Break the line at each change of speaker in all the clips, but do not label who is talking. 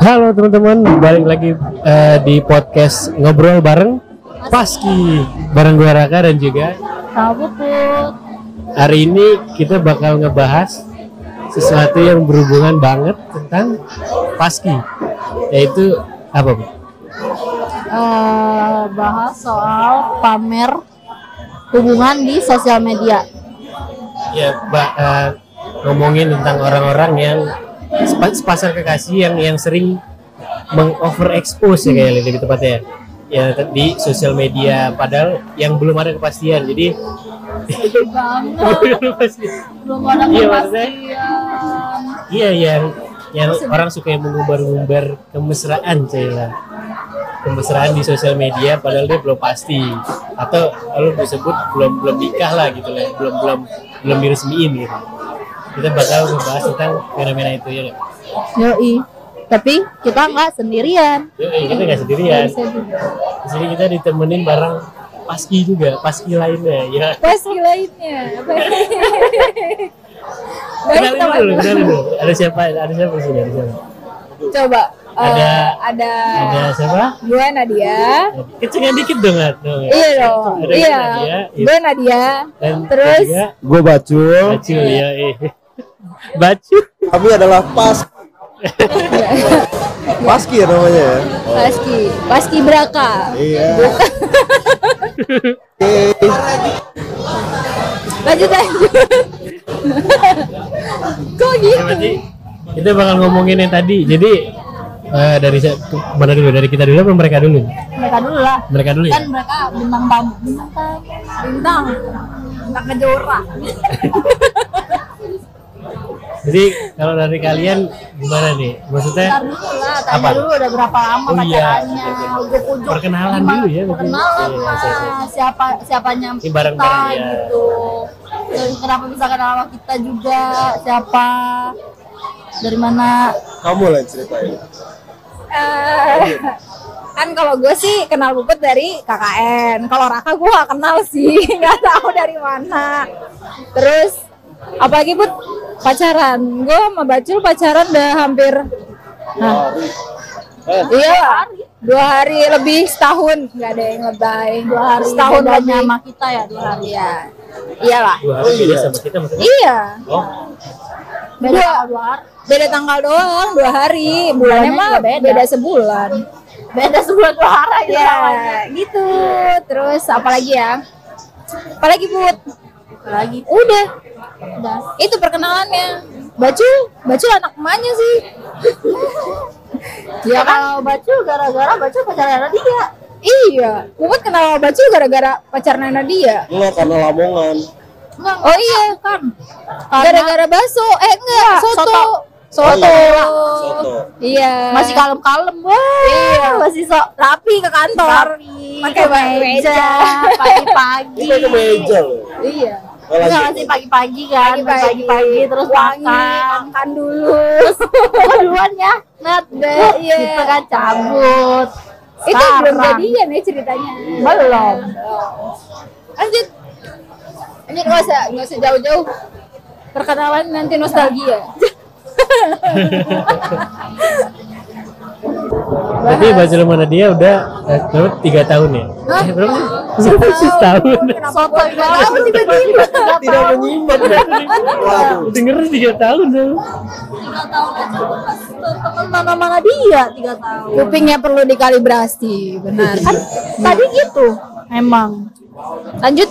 Halo teman-teman, balik lagi eh, di podcast ngobrol bareng Paski bareng gue Raka dan juga
Tahu Put.
hari ini kita bakal ngebahas sesuatu yang berhubungan banget tentang Paski yaitu apa Bu?
Eh, bahas soal pamer hubungan di sosial media.
Ya, ba- eh, ngomongin tentang orang-orang yang sepa- sepasang kekasih yang yang sering mengoverexpose ya kayak lebih tepatnya. Ya. di sosial media padahal yang belum ada kepastian. Jadi belum
ada
Iya,
kepastian.
iya yang yang orang suka yang mengumbar-ngumbar kemesraan Cila kemesraan di sosial media padahal dia belum pasti. Atau kalau disebut belum belum nikah lah gitu lah belum belum belum diresmiin gitu kita bakal membahas tentang fenomena itu ya?
Yoi. Tapi kita nggak sendirian.
Eh, kita nggak sendirian di sini kita ditemenin bareng paski juga paski lainnya ya
Pasti lainnya. Baik,
kenalin dulu kenalin dulu ada siapa ada siapa di sini ada siapa
Coba. eh,
Ada-
ada
ada siapa
gue Nadia.
kecengan dikit dong Nat. dong ya.
Iya dong.
Ada
Iya.
Nadia,
Gue Nadia.
dan
Terus?
Gue Bacul,
Bacul ya eh. Bacul
kami adalah Pas Paski ya namanya ya.
Paski. Paski Braka.
Iya. Oke.
Lanjut lanjut. Kok gitu?
berarti kita bakal ngomongin yang tadi jadi eh, dari mana dulu dari kita dulu apa mereka dulu
Mereka dulu lah.
mereka dulu ya
Kan mereka bintang tamu, bintang tamu, bintang, bintang kejora.
Jadi kalau dari kalian gimana nih maksudnya
Ntar dulu lah, tanya
Apa?
dulu udah berapa lama
Oh iya.
pacarannya, ujuk-ujuk.
Perkenalan dulu ya.
Perkenalan
Iya,
lah,
iya, iya.
siapa siapanya
Ini bareng-bareng ya.
gitu. Terus kenapa bisa kenal sama kita juga, siapa, dari mana?
Kamu lah ceritain.
Eh, kan kalau gue sih kenal Puput dari KKN. Kalau Raka gue gak kenal sih, nggak tahu dari mana. Terus apalagi Put pacaran. Gue sama Bacul pacaran udah hampir nah, iya lah, dua hari lebih setahun. Nggak ada yang lebay
Dua hari
setahun lebih.
sama kita ya, dua hari.
iya. Iyalah.
Dua hari beda sama kita maksudnya?
Iya.
Oh.
Beda
Dua.
tanggal dua hari.
beda tanggal doang dua hari. Bulannya
Bulannya
mah
beda.
beda sebulan.
Beda sebulan dua hari.
Ya gitu. Terus apalagi ya? Apalagi bud
Lagi.
udah.
Udah.
itu perkenalannya. Bacul bacul anak emaknya sih.
Ya kalau Bacul gara-gara Bacul pacaran sama dia.
iya. Puput kenal bacul gara-gara pacar Nana dia
Enggak karena Lamongan.
Enggak,
oh iya.
Kan.
gara-gara baso eh enggak soto.
soto.
soto,
Soto.
iya.
Masih kalem-kalem. Wah
Iya.
masih sok
rapi ke kantor.
Rapi.
Pakai meja
pagi-pagi.
Itu meja
iya
Oh,
Enggak masih pagi-pagi kan
Pagi-pagi.
terus
wangi
makan.
makan dulu.
Gua duluan ya? Nat deh
Iya.
gitu kan cabut.
Itu belum jadian ya ceritanya?
Belum.
Lanjut. Lanjut nggak usah nggak usah jauh-jauh. Perkenalan nanti nostalgia
Bacul mana dia udah eh, berapa? Tiga tahun ya?
Hah?
Eh, berapa? Sih setahun?
Soto tiba-tiba? Tiga
Tidak
tahun.
Menyimak. Waduh.
denger tiga tahun dong
tiga tahun aja pas. Temen mana-mana dia tiga tahun.
Kupingnya perlu dikalibrasi benar.
Kan tadi gitu. Emang.
Lanjut.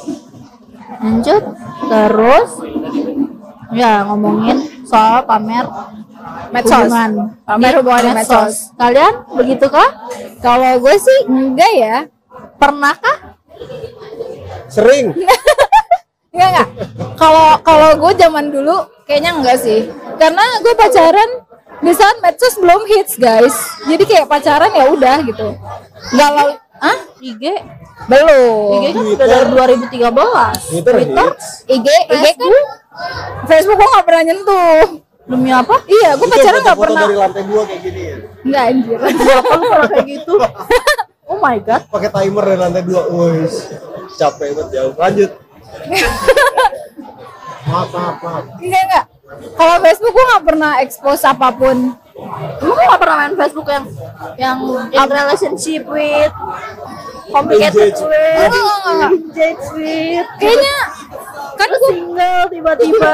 Lanjut. Terus? Ya ngomongin soal pamer
medsos.
Hubungan
hubungan di medsos.
Kalian begitu kah?
Kalau gue sih enggak ya.
Pernahkah
Sering.
enggak enggak. Kalau kalau gue zaman dulu kayaknya enggak sih. Karena gue pacaran di saat medsos belum hits guys. Jadi kayak pacaran ya udah gitu. Galau ah
IG
belum.
IG kan udah dari 2013
Twitter hits.
IG IG kan? Facebook. Gue nggak pernah nyentuh
demi apa
iya gue
Itu
pacaran nggak pernah
dari lantai dua kayak gini ya.
nggak anjir
lu pernah kayak gitu oh my god
Pakai timer dari lantai dua. Wih. Capek banget jauh. Lanjut. maaf, maaf, maaf.
enggak enggak kalau Facebook gue nggak pernah expose apa pun
Lu gak pernah main Facebook yang yang in relationship with complicated
engage
with
Kayaknya kan
Terus single tiba-tiba.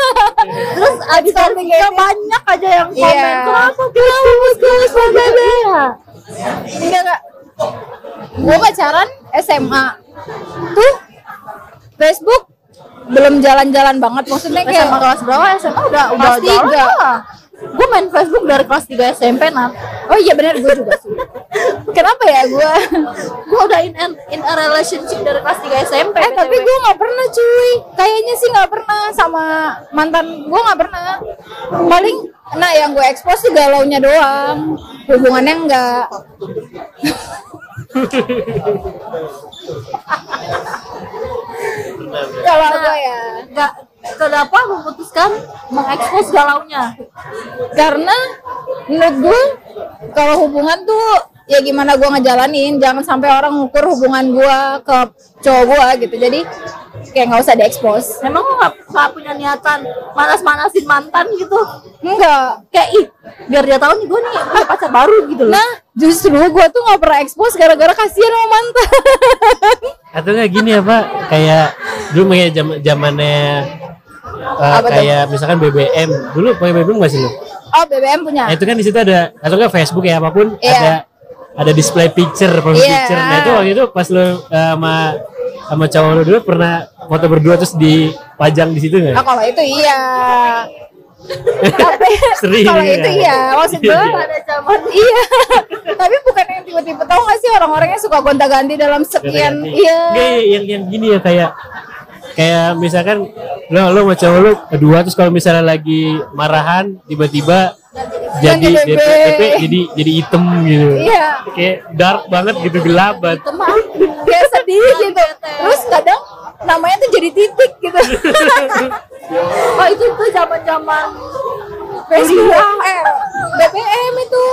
Terus abis single banyak aja yang komen
Iya.
kenapa kenapa bagus bebe
enggak enggak. Gue pacaran SMA tuh Facebook belum jalan-jalan banget. Maksudnya kayak
SMA kelas berapa? SMA udah udah
Kelas tiga.
Gue main Facebook dari kelas 3 SMP nat
Oh iya benar gue juga sih. Kenapa ya gue?
gue udah in, in a relationship dari kelas 3 SMP
Eh tapi gue nggak pernah cuy. Kayaknya sih nggak pernah sama mantan gue nggak pernah. Paling nah yang gue expose tuh galaunya doang. Hubungannya enggak. Kalau gue ya
nggak kenapa memutuskan mengekspos galaunya?
Karena menurut gue kalau hubungan tuh ya gimana gue ngejalanin jangan sampai orang ngukur hubungan gue ke cowok gue gitu. Jadi kayak nggak usah diekspos.
Emang lo nggak punya niatan manas-manasin mantan gitu?
Enggak
kayak ih biar dia tahu nih gue nih punya pacar baru gitu loh.
Nah justru gue tuh nggak pernah ekspos gara-gara kasihan sama mantan.
Atau nggak gini ya pak? Kayak dulu kayak zaman zamannya
Apa tuh?
kayak misalkan BBM dulu pakai BBM nggak sih lu?
oh BBM punya
Nah, itu kan di situ ada atau nggak Facebook ya apa pun
Iya.
ada ada display picture, profile
Iya.
picture. Nah itu waktu itu pas lu eh, sama sama cowok lu dulu pernah foto berdua terus dipajang di situ nggak?
Nah, kalau itu iya. Tapi kalau
ya.
itu iya, maksud gue
Iya.
pada zaman iya. Tapi bukan yang tiba-tiba tahu nggak sih orang-orangnya suka gonta-ganti dalam sekian iya.
Yang yang gini ya kayak kayak misalkan lo lo sama cowok lo kedua terus kalau misalnya lagi marahan tiba-tiba jadi DP,
DP.
Jadi jadi hitam gitu.
Iya.
Kayak dark banget gitu gelap banget.
teman
Kayak sedih gitu. Terus kadang namanya tuh jadi titik gitu.
oh itu tuh zaman zaman
Facebook eh BBM itu.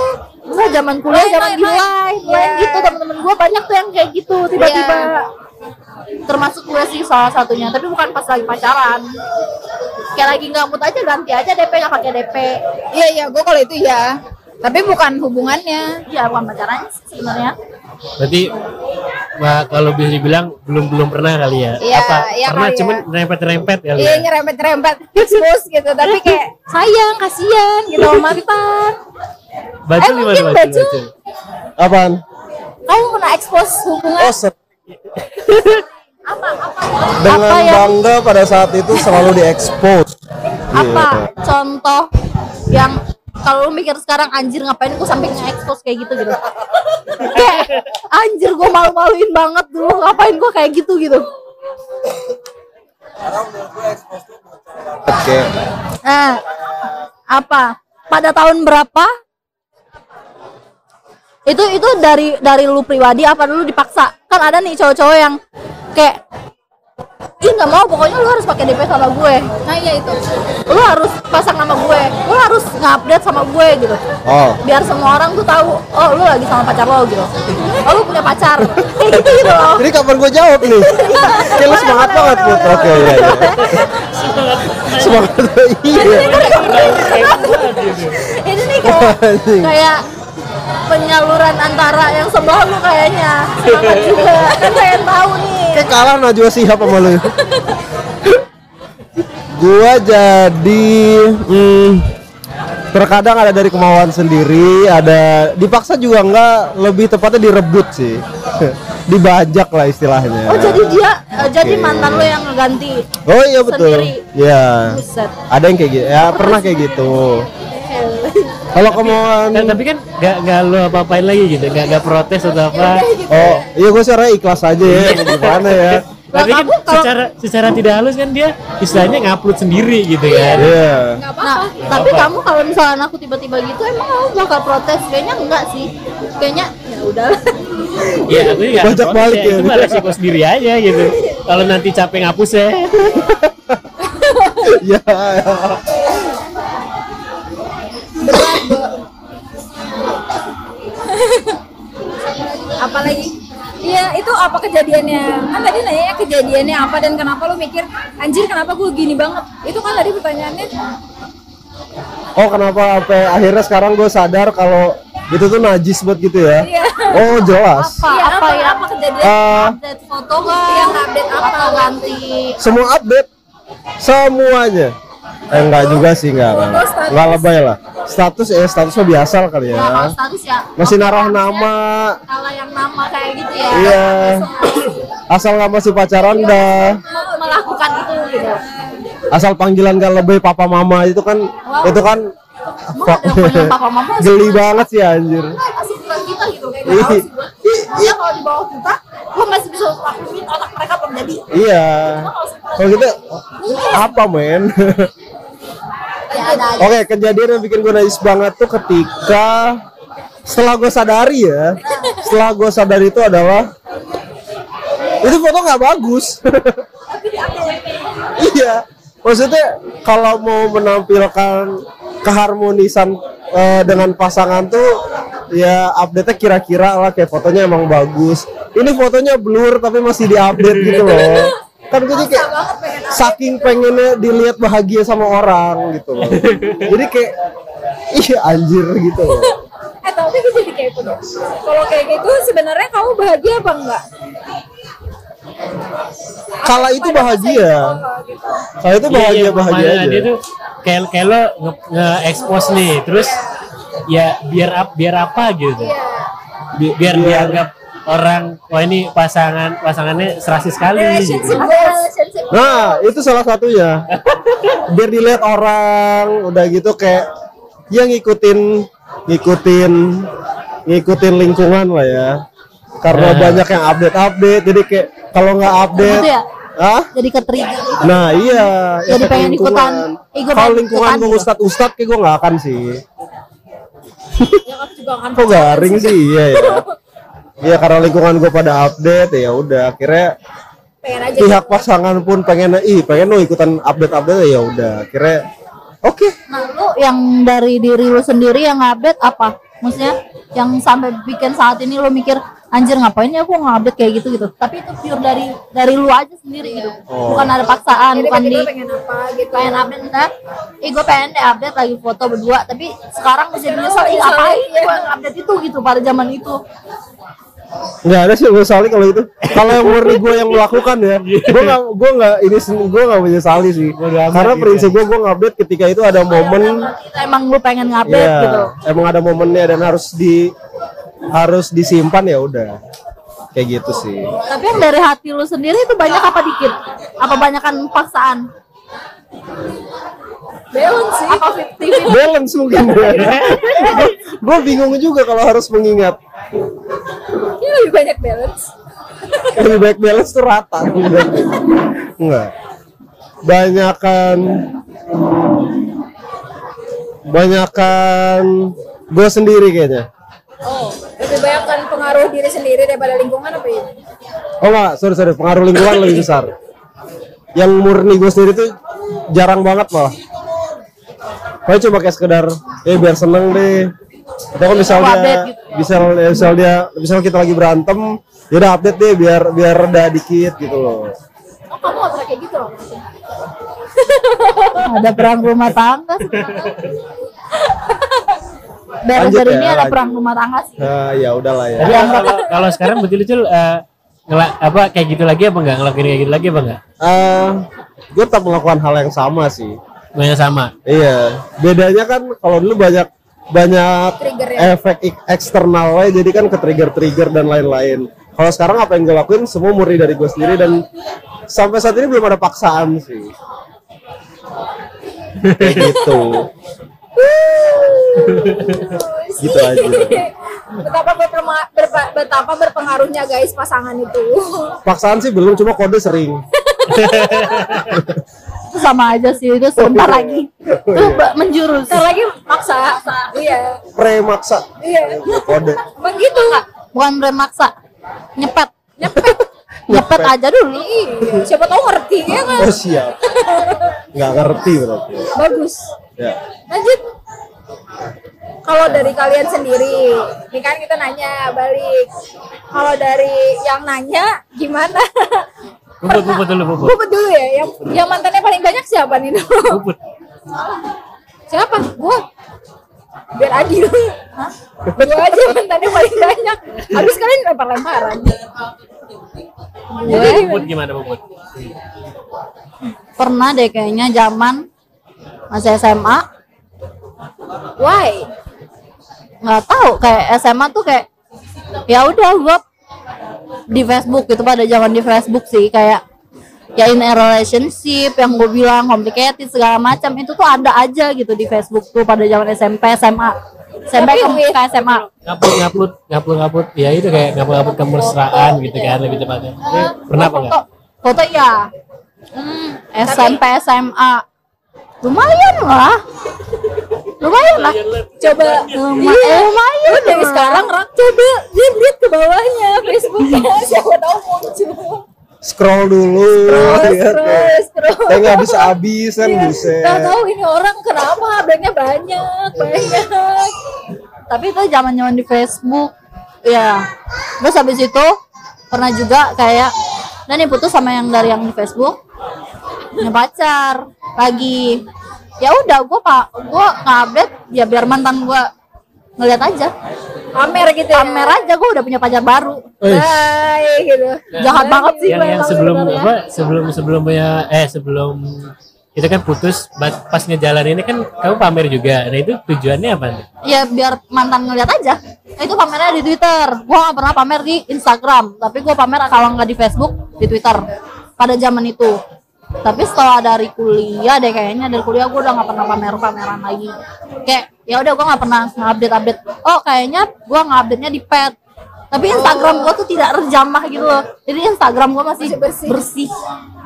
Enggak zaman kuliah, zaman di
lain. Iya.
gitu temen-temen gue banyak tuh yang kayak gitu tiba-tiba. Termasuk gue sih salah satunya, tapi bukan pas lagi pacaran. Kayak lagi nggak mood aja ganti aja DP nggak pakai DP.
Iya iya, gue kalau itu iya. Tapi bukan hubungannya.
Iya bukan pacaran sebenarnya.
Berarti Wah, kalau bisa dibilang belum belum pernah kali ya.
Iya,
Apa
iya
pernah
kali
cuman
ya.
rempet-rempet kali
Iya
ya.
nyerempet-nyerempet expose gitu tapi kayak sayang kasihan gitu mantan
Baju
Eh, mungkin
baju?
baju.
baju?
Apaan?
kamu pernah expose hubungan
Oh,
Apa apa
dengan
apa yang
bangga pada saat itu selalu diekspos.
apa
Gitu.
contoh yang kalau lu mikir sekarang anjir ngapain gue sampai nge-expose kayak gitu gitu kayak anjir gue malu-maluin banget dulu ngapain gue kayak gitu gitu
Oke.
nah apa pada tahun berapa itu itu dari dari lu pribadi apa dulu dipaksa kan ada nih cowok-cowok yang kayak ih nggak mau pokoknya lu harus pakai DP sama gue
nah iya itu
lu harus pasang nama gue lu harus nge-update sama gue gitu
Oh.
biar semua orang tuh tahu oh lu lagi sama pacar lo gitu oh lu punya pacar kayak gitu gitu loh
Jadi kapan gue jawab nih? Kayak lu semangat banget, Put. Oke, iya, iya. Semangat. Iya.
ini nih kayak kayak penyaluran antara yang sebelah lu kayaknya semangat juga kan pengen tahu nih
Kayak kalah Najwa Shihab sama lu. gua jadi hmm, terkadang ada dari kemauan sendiri, ada dipaksa juga enggak, lebih tepatnya direbut sih. Dibajak lah istilahnya.
oh jadi dia eh, jadi mantan lo yang ngeganti
Oh iya betul.
sendiri.
Iya.
buset
Ada yang kayak gitu. Ya pernah kayak gitu. Kalau kemauan
Kan, tapi kan nggak nggak lo apa-apain lagi gitu, nggak nggak protes atau apa.
Oh, iya gue secara ikhlas aja ya. Gimana ya?
Tapi kan secara secara tidak halus kan dia istilahnya ngupload sendiri gitu kan.
Iya.
Nah, tapi kamu kalau misalnya aku tiba-tiba gitu, emang kamu bakal protes? Kayaknya enggak sih. Kayaknya ya udah.
Iya, aku juga nggak
Bajak
protes
balik ya.
Itu mah resiko sendiri aja gitu. Kalau nanti capek ngapus ya.
Iya.
Apalagi? Iya itu apa kejadiannya? Kan tadi nanya kejadiannya apa dan kenapa lu mikir anjir kenapa gue gini banget? Itu kan tadi pertanyaannya.
Oh kenapa sampai akhirnya sekarang gue sadar kalau itu tuh najis buat gitu ya?
Iya.
oh jelas.
Apa?
Iya,
apa ya?
apa kejadian?
Eh,
update foto kan
Yang update apa?
ganti?
Semua update. Semuanya eh enggak juga sih enggak enggak, enggak lebay lah. Status ya statusnya biasa kali
ya. Kalau
ya
status ya.
Masih naruh nama.
kalau yang nama kayak gitu ya.
Iya. Asal nggak masih pacaran dah.
me- melakukan itu gitu.
Asal panggilan gak lebih papa mama itu kan itu kan
Emang ada papa mama
geli banget sih anjir.
Asik bukan kita gitu kayak Maksudnya kalau di bawah kita gue masih bisa lakuin otak mereka belum jadi.
Iya. Kalau gitu apa men Oke, kejadian yang bikin gue najis banget tuh ketika setelah gue sadari ya, setelah gue sadari itu adalah itu foto nggak bagus. iya, maksudnya kalau mau menampilkan keharmonisan eh, dengan pasangan tuh ya update-nya kira-kira lah kayak fotonya emang bagus. Ini fotonya blur tapi masih diupdate gitu loh. Kan gue jadi kayak saking pengennya dilihat bahagia sama orang gitu loh. Jadi kayak iya anjir gitu loh.
Eh tapi gue jadi kepo deh. Kalau kayak gitu sebenarnya kamu bahagia apa enggak?
Kala itu bahagia. Kala itu bahagia
Iya,
bahagia
makanya Dia
aja.
tuh kayak kayak lo nge, nge-expose nih, terus ya biar ap, biar apa gitu. Bi- biar dianggap orang wah ini pasangan pasangannya serasi sekali gitu.
Relationship goals. Relationship
Nah, itu salah satunya. Biar dilihat orang udah gitu kayak ya ngikutin ngikutin ngikutin lingkungan lah ya. Karena
Nah.
banyak yang update-update jadi kayak kalau nggak update
Gitu ya?
Hah?
jadi ke trigger
Nah iya
Jadi pengen
lingkungan.
ikutan, eh,
Kalau lingkungan
ikutan
gue
gitu.
ustad ustad kayak gue nggak akan sih
ya juga kan
Kok garing sih iya ya Iya karena lingkungan gue pada update ya udah akhirnya
pengen aja
pihak pasangan pun pengen ih pengen lo ikutan update update ya udah akhirnya oke.
Nah lu yang dari diri lu sendiri yang update apa? Maksudnya yang sampai bikin saat ini lu mikir anjir ngapain ya aku nge-update kayak gitu gitu tapi itu pure dari dari lu aja sendiri gitu.
Oh.
bukan ada paksaan
jadi
bukan di
pengen apa gitu?
pengen update misalnya ih gue pengen deh update lagi foto berdua tapi sekarang bisa menyesal ih
Iya.
ngapain gue update itu gitu pada zaman itu
nggak ada sih gue sali kalau itu. Kalau yang murni gue yang melakukan ya gue nggak gue nggak ini gue nggak menyesali sih. Karena
gitu
prinsip gue gue ngupdate ketika itu ada momen
emang lu pengen ngupdate
Iya,
gitu.
emang ada momennya dan harus di harus disimpan ya udah. Kayak gitu sih.
Tapi yang dari hati lu sendiri itu banyak apa dikit? Apa banyakan paksaan
balance sih.
Apa 50
balance mungkin. Gue bingung juga kalau harus mengingat.
Ini lebih banyak balance.
Lebih baik balance tuh rata. Enggak. Banyakan banyakan gue sendiri kayaknya.
Oh lebih banyak kan pengaruh diri sendiri daripada lingkungan apa ini
oh enggak. Sorry sorry. Pengaruh lingkungan lebih besar. Yang murni gue sendiri tuh jarang banget malah Pokoknya cuma kayak sekedar eh biar seneng deh atau misal
Update
dia
gitu.
misal misal dia misal kita lagi berantem ya udah update deh biar biar reda dikit gitu loh
oh kamu gak pernah kayak gitu loh
ada perang rumah tangga. Beres
Lanjut
dari
ya,
ini ada
lanjut.
perang rumah tangga sih.
nah ya udahlah ya
Tapi kalau kalau sekarang betul-betul eh, ngela- apa kayak gitu lagi apa enggak ngelakuin kayak gitu lagi apa enggak?
Eh, gue tetap melakukan hal yang sama sih
Banyak sama.
Iya, bedanya kan kalau dulu banyak banyak
Trigger ya?
efek ik- eksternal lah, jadi kan ke trigger-trigger dan lain-lain. Kalau sekarang apa yang gue lakuin semua murni dari gue sendiri dan sampai saat ini belum ada paksaan sih. Kayak gitu. gitu aja.
betapa berpema- berpa- betapa berpengaruhnya guys pasangan itu
Paksaan sih belum, cuma kode sering.
Itu sama aja sih itu sebentar lagi. Itu ba- menjurus.
Ntar lagi maksa iya
Premaksa.
iya
Kode.
emang gitu
Bukan brand maksa. Nyepet. Nyepet. Nyepet aja dulu.
iya siapa tahu ngerti ya kan
Oh siap. Nggak ngerti berarti.
bagus
Ya.
lanjut kalau dari kalian sendiri ini kan kita nanya balik kalau dari yang nanya gimana
Puput, puput dulu, puput.
Puput dulu ya yang yang mantannya paling banyak siapa nih
Puput.
Siapa? Gua. Biar adil. Hah? Gua aja mantannya paling banyak. Habis kalian lempar-lemparan. Jadi
Bubut gimana bubut?
Pernah deh kayaknya zaman masih SMA
why?
nggak tahu kayak SMA tuh kayak ya udah gua di Facebook gitu pada zaman di Facebook sih kayak ya in a relationship yang gue bilang complicated segala macam itu tuh ada aja gitu di Facebook tuh pada zaman SMP SMA SMP ke, SMA
Ngupload ngupload ngupload ngupload ya itu kayak ngupload ngupload kemesraan gitu kan lebih tepatnya. Pernah apa enggak?
foto ya hmm, SMP SMA lumayan lah lumayan lah
Coba
Luma-
Iya.
lumayan
Lu dari
lah.
sekarang rak coba lihat lihat ke bawahnya Facebooknya siapa tahu muncul.
Scroll dulu.
Terus
lihat ya.
terus terus.
Kayak nggak bisa habis kan buset.
Gak tahu ini orang kenapa update-nya banyak banyak.
tapi itu zaman zaman di Facebook ya terus habis itu pernah juga kayak dan nih putus sama yang dari yang di Facebook punya pacar. Lagi ya udah gue pak gue update ya biar mantan gue ngeliat aja.
Pamer gitu ya.
pamer aja gue udah punya pacar baru.
Hai gitu.
jahat banget sih
yang,
gue
yang sebelum apa sebelum sebelumnya eh sebelum itu kan putus pas ngejalan ini kan kamu pamer juga. Nah itu tujuannya apa nih?
ya biar mantan ngeliat aja. Itu pamernya di Twitter. Gue gak pernah pamer di Instagram tapi gue pamer kalau nggak di Facebook di Twitter. Pada zaman itu tapi setelah dari kuliah deh kayaknya dari kuliah gue udah nggak pernah pamer pameran lagi kayak ya udah gue nggak pernah update update oh kayaknya gue update nya di pet tapi Instagram gue tuh tidak terjamah gitu loh jadi Instagram gue masih bersih, bersih.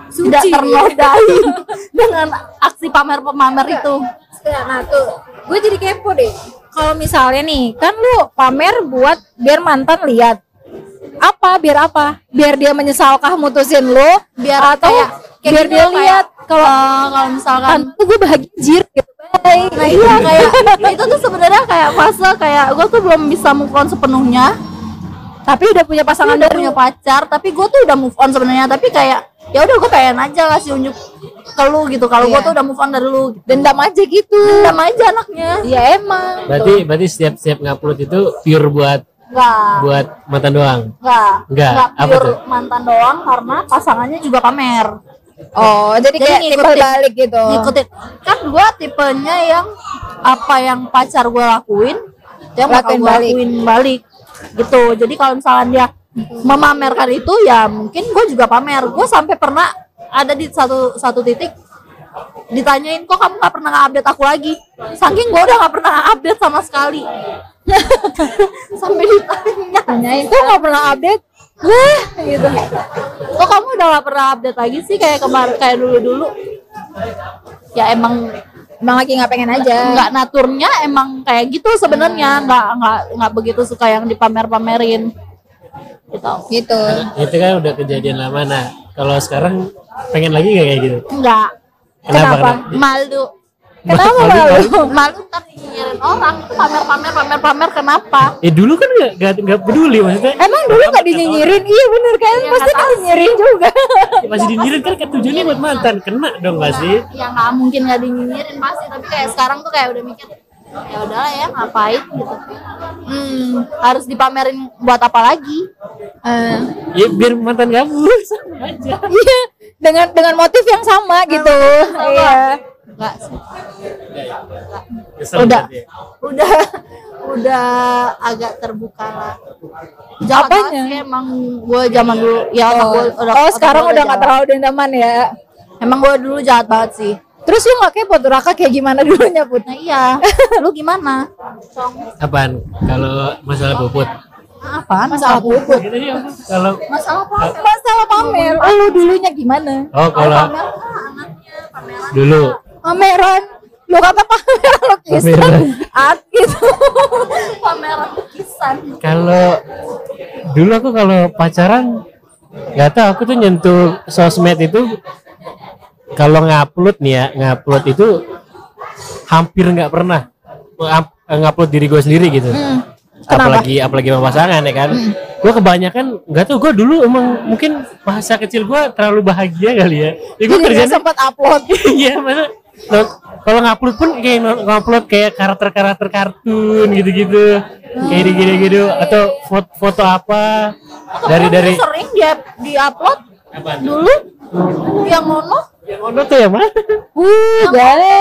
tidak
Suci.
ternodai dengan aksi pamer-pamer itu
Nah, nah tuh, gue jadi kepo deh. Kalau misalnya nih, kan lu pamer buat biar mantan lihat. Apa? Biar apa? Biar dia menyesalkah mutusin lu?
biar
atau
kayak
biar
gitu
dia
kayak,
lihat kalau
kalau misalkan
kan tuh gue bahagia jir gitu. Bye.
nah iya kayak itu tuh sebenarnya kayak fase kayak gue tuh belum bisa move on sepenuhnya
Tapi udah punya pasangan
udah punya pacar tapi gue tuh udah move on sebenarnya tapi kayak ya udah gue pengen aja kasih unjuk ke lu gitu kalau gue
Iya.
tuh udah move on dari lu
Dendam aja gitu.
dendam aja anaknya
Iya emang.
berarti berarti setiap setiap ngupload itu pure buat
enggak
buat mantan doang
enggak
Nggak, apa
pure
tuh?
mantan doang karena pasangannya juga pamer
Oh, jadi,
Jadi
kayak timbal
ngikutin.
balik gitu.
ngikutin kan gue tipenya yang apa yang pacar gue lakuin dia
Lakuin
gue
balik.
lakuin balik gitu jadi kalau misalnya dia memamerkan itu ya mungkin gue juga pamer gue sampai pernah ada di satu satu titik ditanyain kok kamu nggak pernah update aku lagi saking gue udah nggak pernah update sama sekali sampai ditanya
kok nggak pernah update? Wah, gitu.
kok kamu udah nggak pernah update lagi sih kayak kemarin kayak dulu dulu ya emang
Emang lagi nggak pengen aja.
nggak naturnya emang kayak gitu sebenarnya. Nggak nggak nggak begitu suka yang dipamer-pamerin. Gitu.
Gitu.
itu kan udah kejadian lama. Nah kalau sekarang pengen lagi nggak kayak gitu?
Nggak
Kenapa?
kenapa? Malu
Kenapa
Malu-
malu?
malu ntar nyinyirin orang itu pamer-pamer pamer-pamer kenapa
Eh dulu kan nggak nggak nggak peduli maksudnya.
Emang dulu nggak dinyinyirin? Iya bener kan?
Iya,
Pasti
nggak
dinyinyirin juga.
masih dinyirin kan kan tujuannya buat mantan kena dong pasti.
ya nggak mungkin nggak dinyinyirin pasti tapi kayak sekarang tuh kayak udah mikir ya udahlah ya ngapain gitu hmm, harus dipamerin buat apa lagi
Eh,
Ya biar mantan kamu sama aja.
Iya, dengan dengan motif yang sama gitu. Iya.
nggak sih
Kesel
Udah.
berarti ya.
udah udah agak terbuka lah
Apanya?
sih emang gue zaman dulu ya
Oh,
gua udah
oh sekarang udah nggak terlalu dendaman ya.
emang gue dulu jahat banget sih
Terus lu nggak kepo tuh Raka kayak gimana dulunya Put?
nah iya lu gimana
Apaan? Kalau masalah bobot.
apa
Masalah
ya, Kalau
masalah apa
Masalah pamer. Oh, lu dulunya gimana?
oh kalau
pamer ah, anaknya pameran
dulu
Pameran. Lu kata pameran lu kisah.
Pameran.
At gitu.
pameran lukisan
kalau dulu aku kalau pacaran nggak tahu aku tuh nyentuh sosmed itu kalau ngupload nih ya ngupload itu hampir nggak pernah ngupload diri gue sendiri gitu
Kenapa?
apalagi apalagi sama pasangan ya kan gue kebanyakan nggak tahu gue dulu emang mungkin masa kecil gue terlalu bahagia kali ya ya gue kerjanya
sempat upload.
iya mana no- kalau ngupload pun kayak ng- ngupload kayak karakter-karakter kartun gitu-gitu. Kayak gitu-gitu atau foto, foto apa. Dari dari.
sering dia di upload
apa
dulu yang ono.
Yang ono tuh ya mana?
Uh, gale.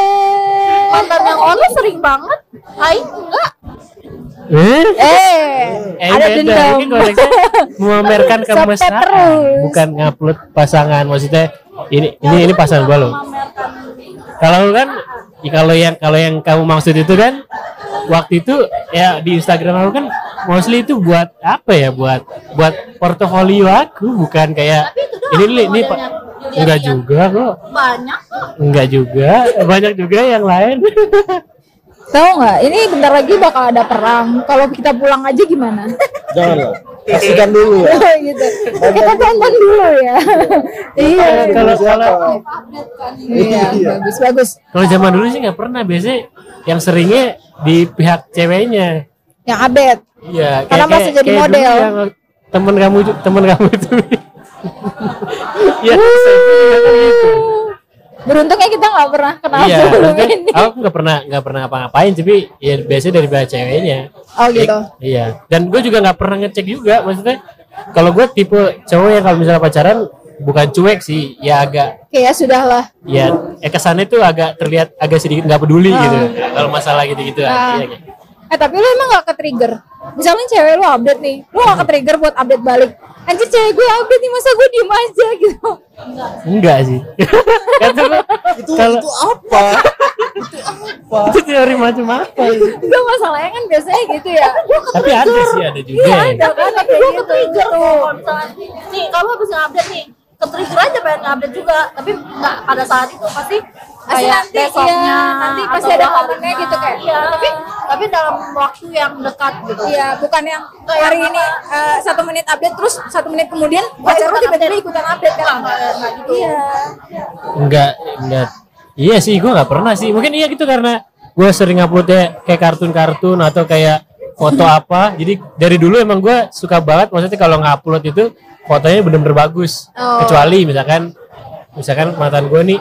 mantan yang ono sering banget. Aing enggak.
Eh?
Eh,
Eh,
ada
beda.
dendam.
Memamerkan kemesraan, bukan ngupload pasangan. Maksudnya ini ini ini pasangan gua loh. Kalau kan ya kalau yang kalau yang kamu maksud itu kan waktu itu ya di Instagram aku kan mostly itu buat apa ya buat buat portofolio aku bukan kayak ini ini, ini pak enggak juga kok.
Banyak. Kok
enggak juga banyak juga yang lain
Tahu nggak? Ini bentar lagi bakal ada perang. Kalau kita pulang aja gimana?
Jangan lah. Saksikan dulu ya.
gitu. Kita tonton dulu ya. iya.
kalau kalau
Iya, bagus bagus.
kalau zaman dulu sih nggak pernah biasanya yang seringnya di pihak ceweknya
Yang update.
Iya,
Karena masih jadi model.
yang temen kamu temen kamu itu. Iya, saya.
Beruntungnya kita nggak pernah kenal
Iya,
sebelum ini.
aku nggak pernah nggak pernah ngapa-ngapain, tapi ya biasanya dari pihak ceweknya.
Oh gitu.
Iya, dan gue juga nggak pernah ngecek juga, maksudnya kalau gue tipe cowok yang kalau misalnya pacaran bukan cuek sih, ya agak
ya sudahlah.
ya eh kesannya tuh agak terlihat agak sedikit nggak peduli gitu kalau masalah gitu-gitu
Ah.
Iya, kayak-
Eh tapi lu emang gak ke-trigger? Misalnya cewek lu update nih, lu gak ke-trigger buat update balik. Anjir cewek gue update nih, masa gue diem aja gitu.
enggak sih kata gue
Itu
kalau
itu apa?
itu teori macam apa itu?
Enggak masalahnya kan biasanya gitu ya.
tapi ada sih ada juga
Iya
ya.
ada kan
tapi gue ke trigger tuh kalau nih kamu habis update nih ke trigger aja pengen update juga tapi nggak pada saat itu pasti
Pasti
kayak
nanti,
besoknya
iya, nanti pasti ada momennya gitu kayak.
iya. Tapi tapi dalam waktu yang dekat gitu.
Iya, bukan yang hari ini eh, satu menit update terus satu menit kemudian pacar lu tiba-tiba ikutan update kan?
nggak gitu.
Iya.
enggak enggak iya sih gue nggak pernah sih. Mungkin iya gitu karena gue sering uploadnya kayak kartun-kartun atau kayak foto apa. Jadi dari dulu emang gue suka banget maksudnya kalau ngupload itu fotonya bener-bener bagus.
Oh.
kecuali misalkan misalkan mantan gue nih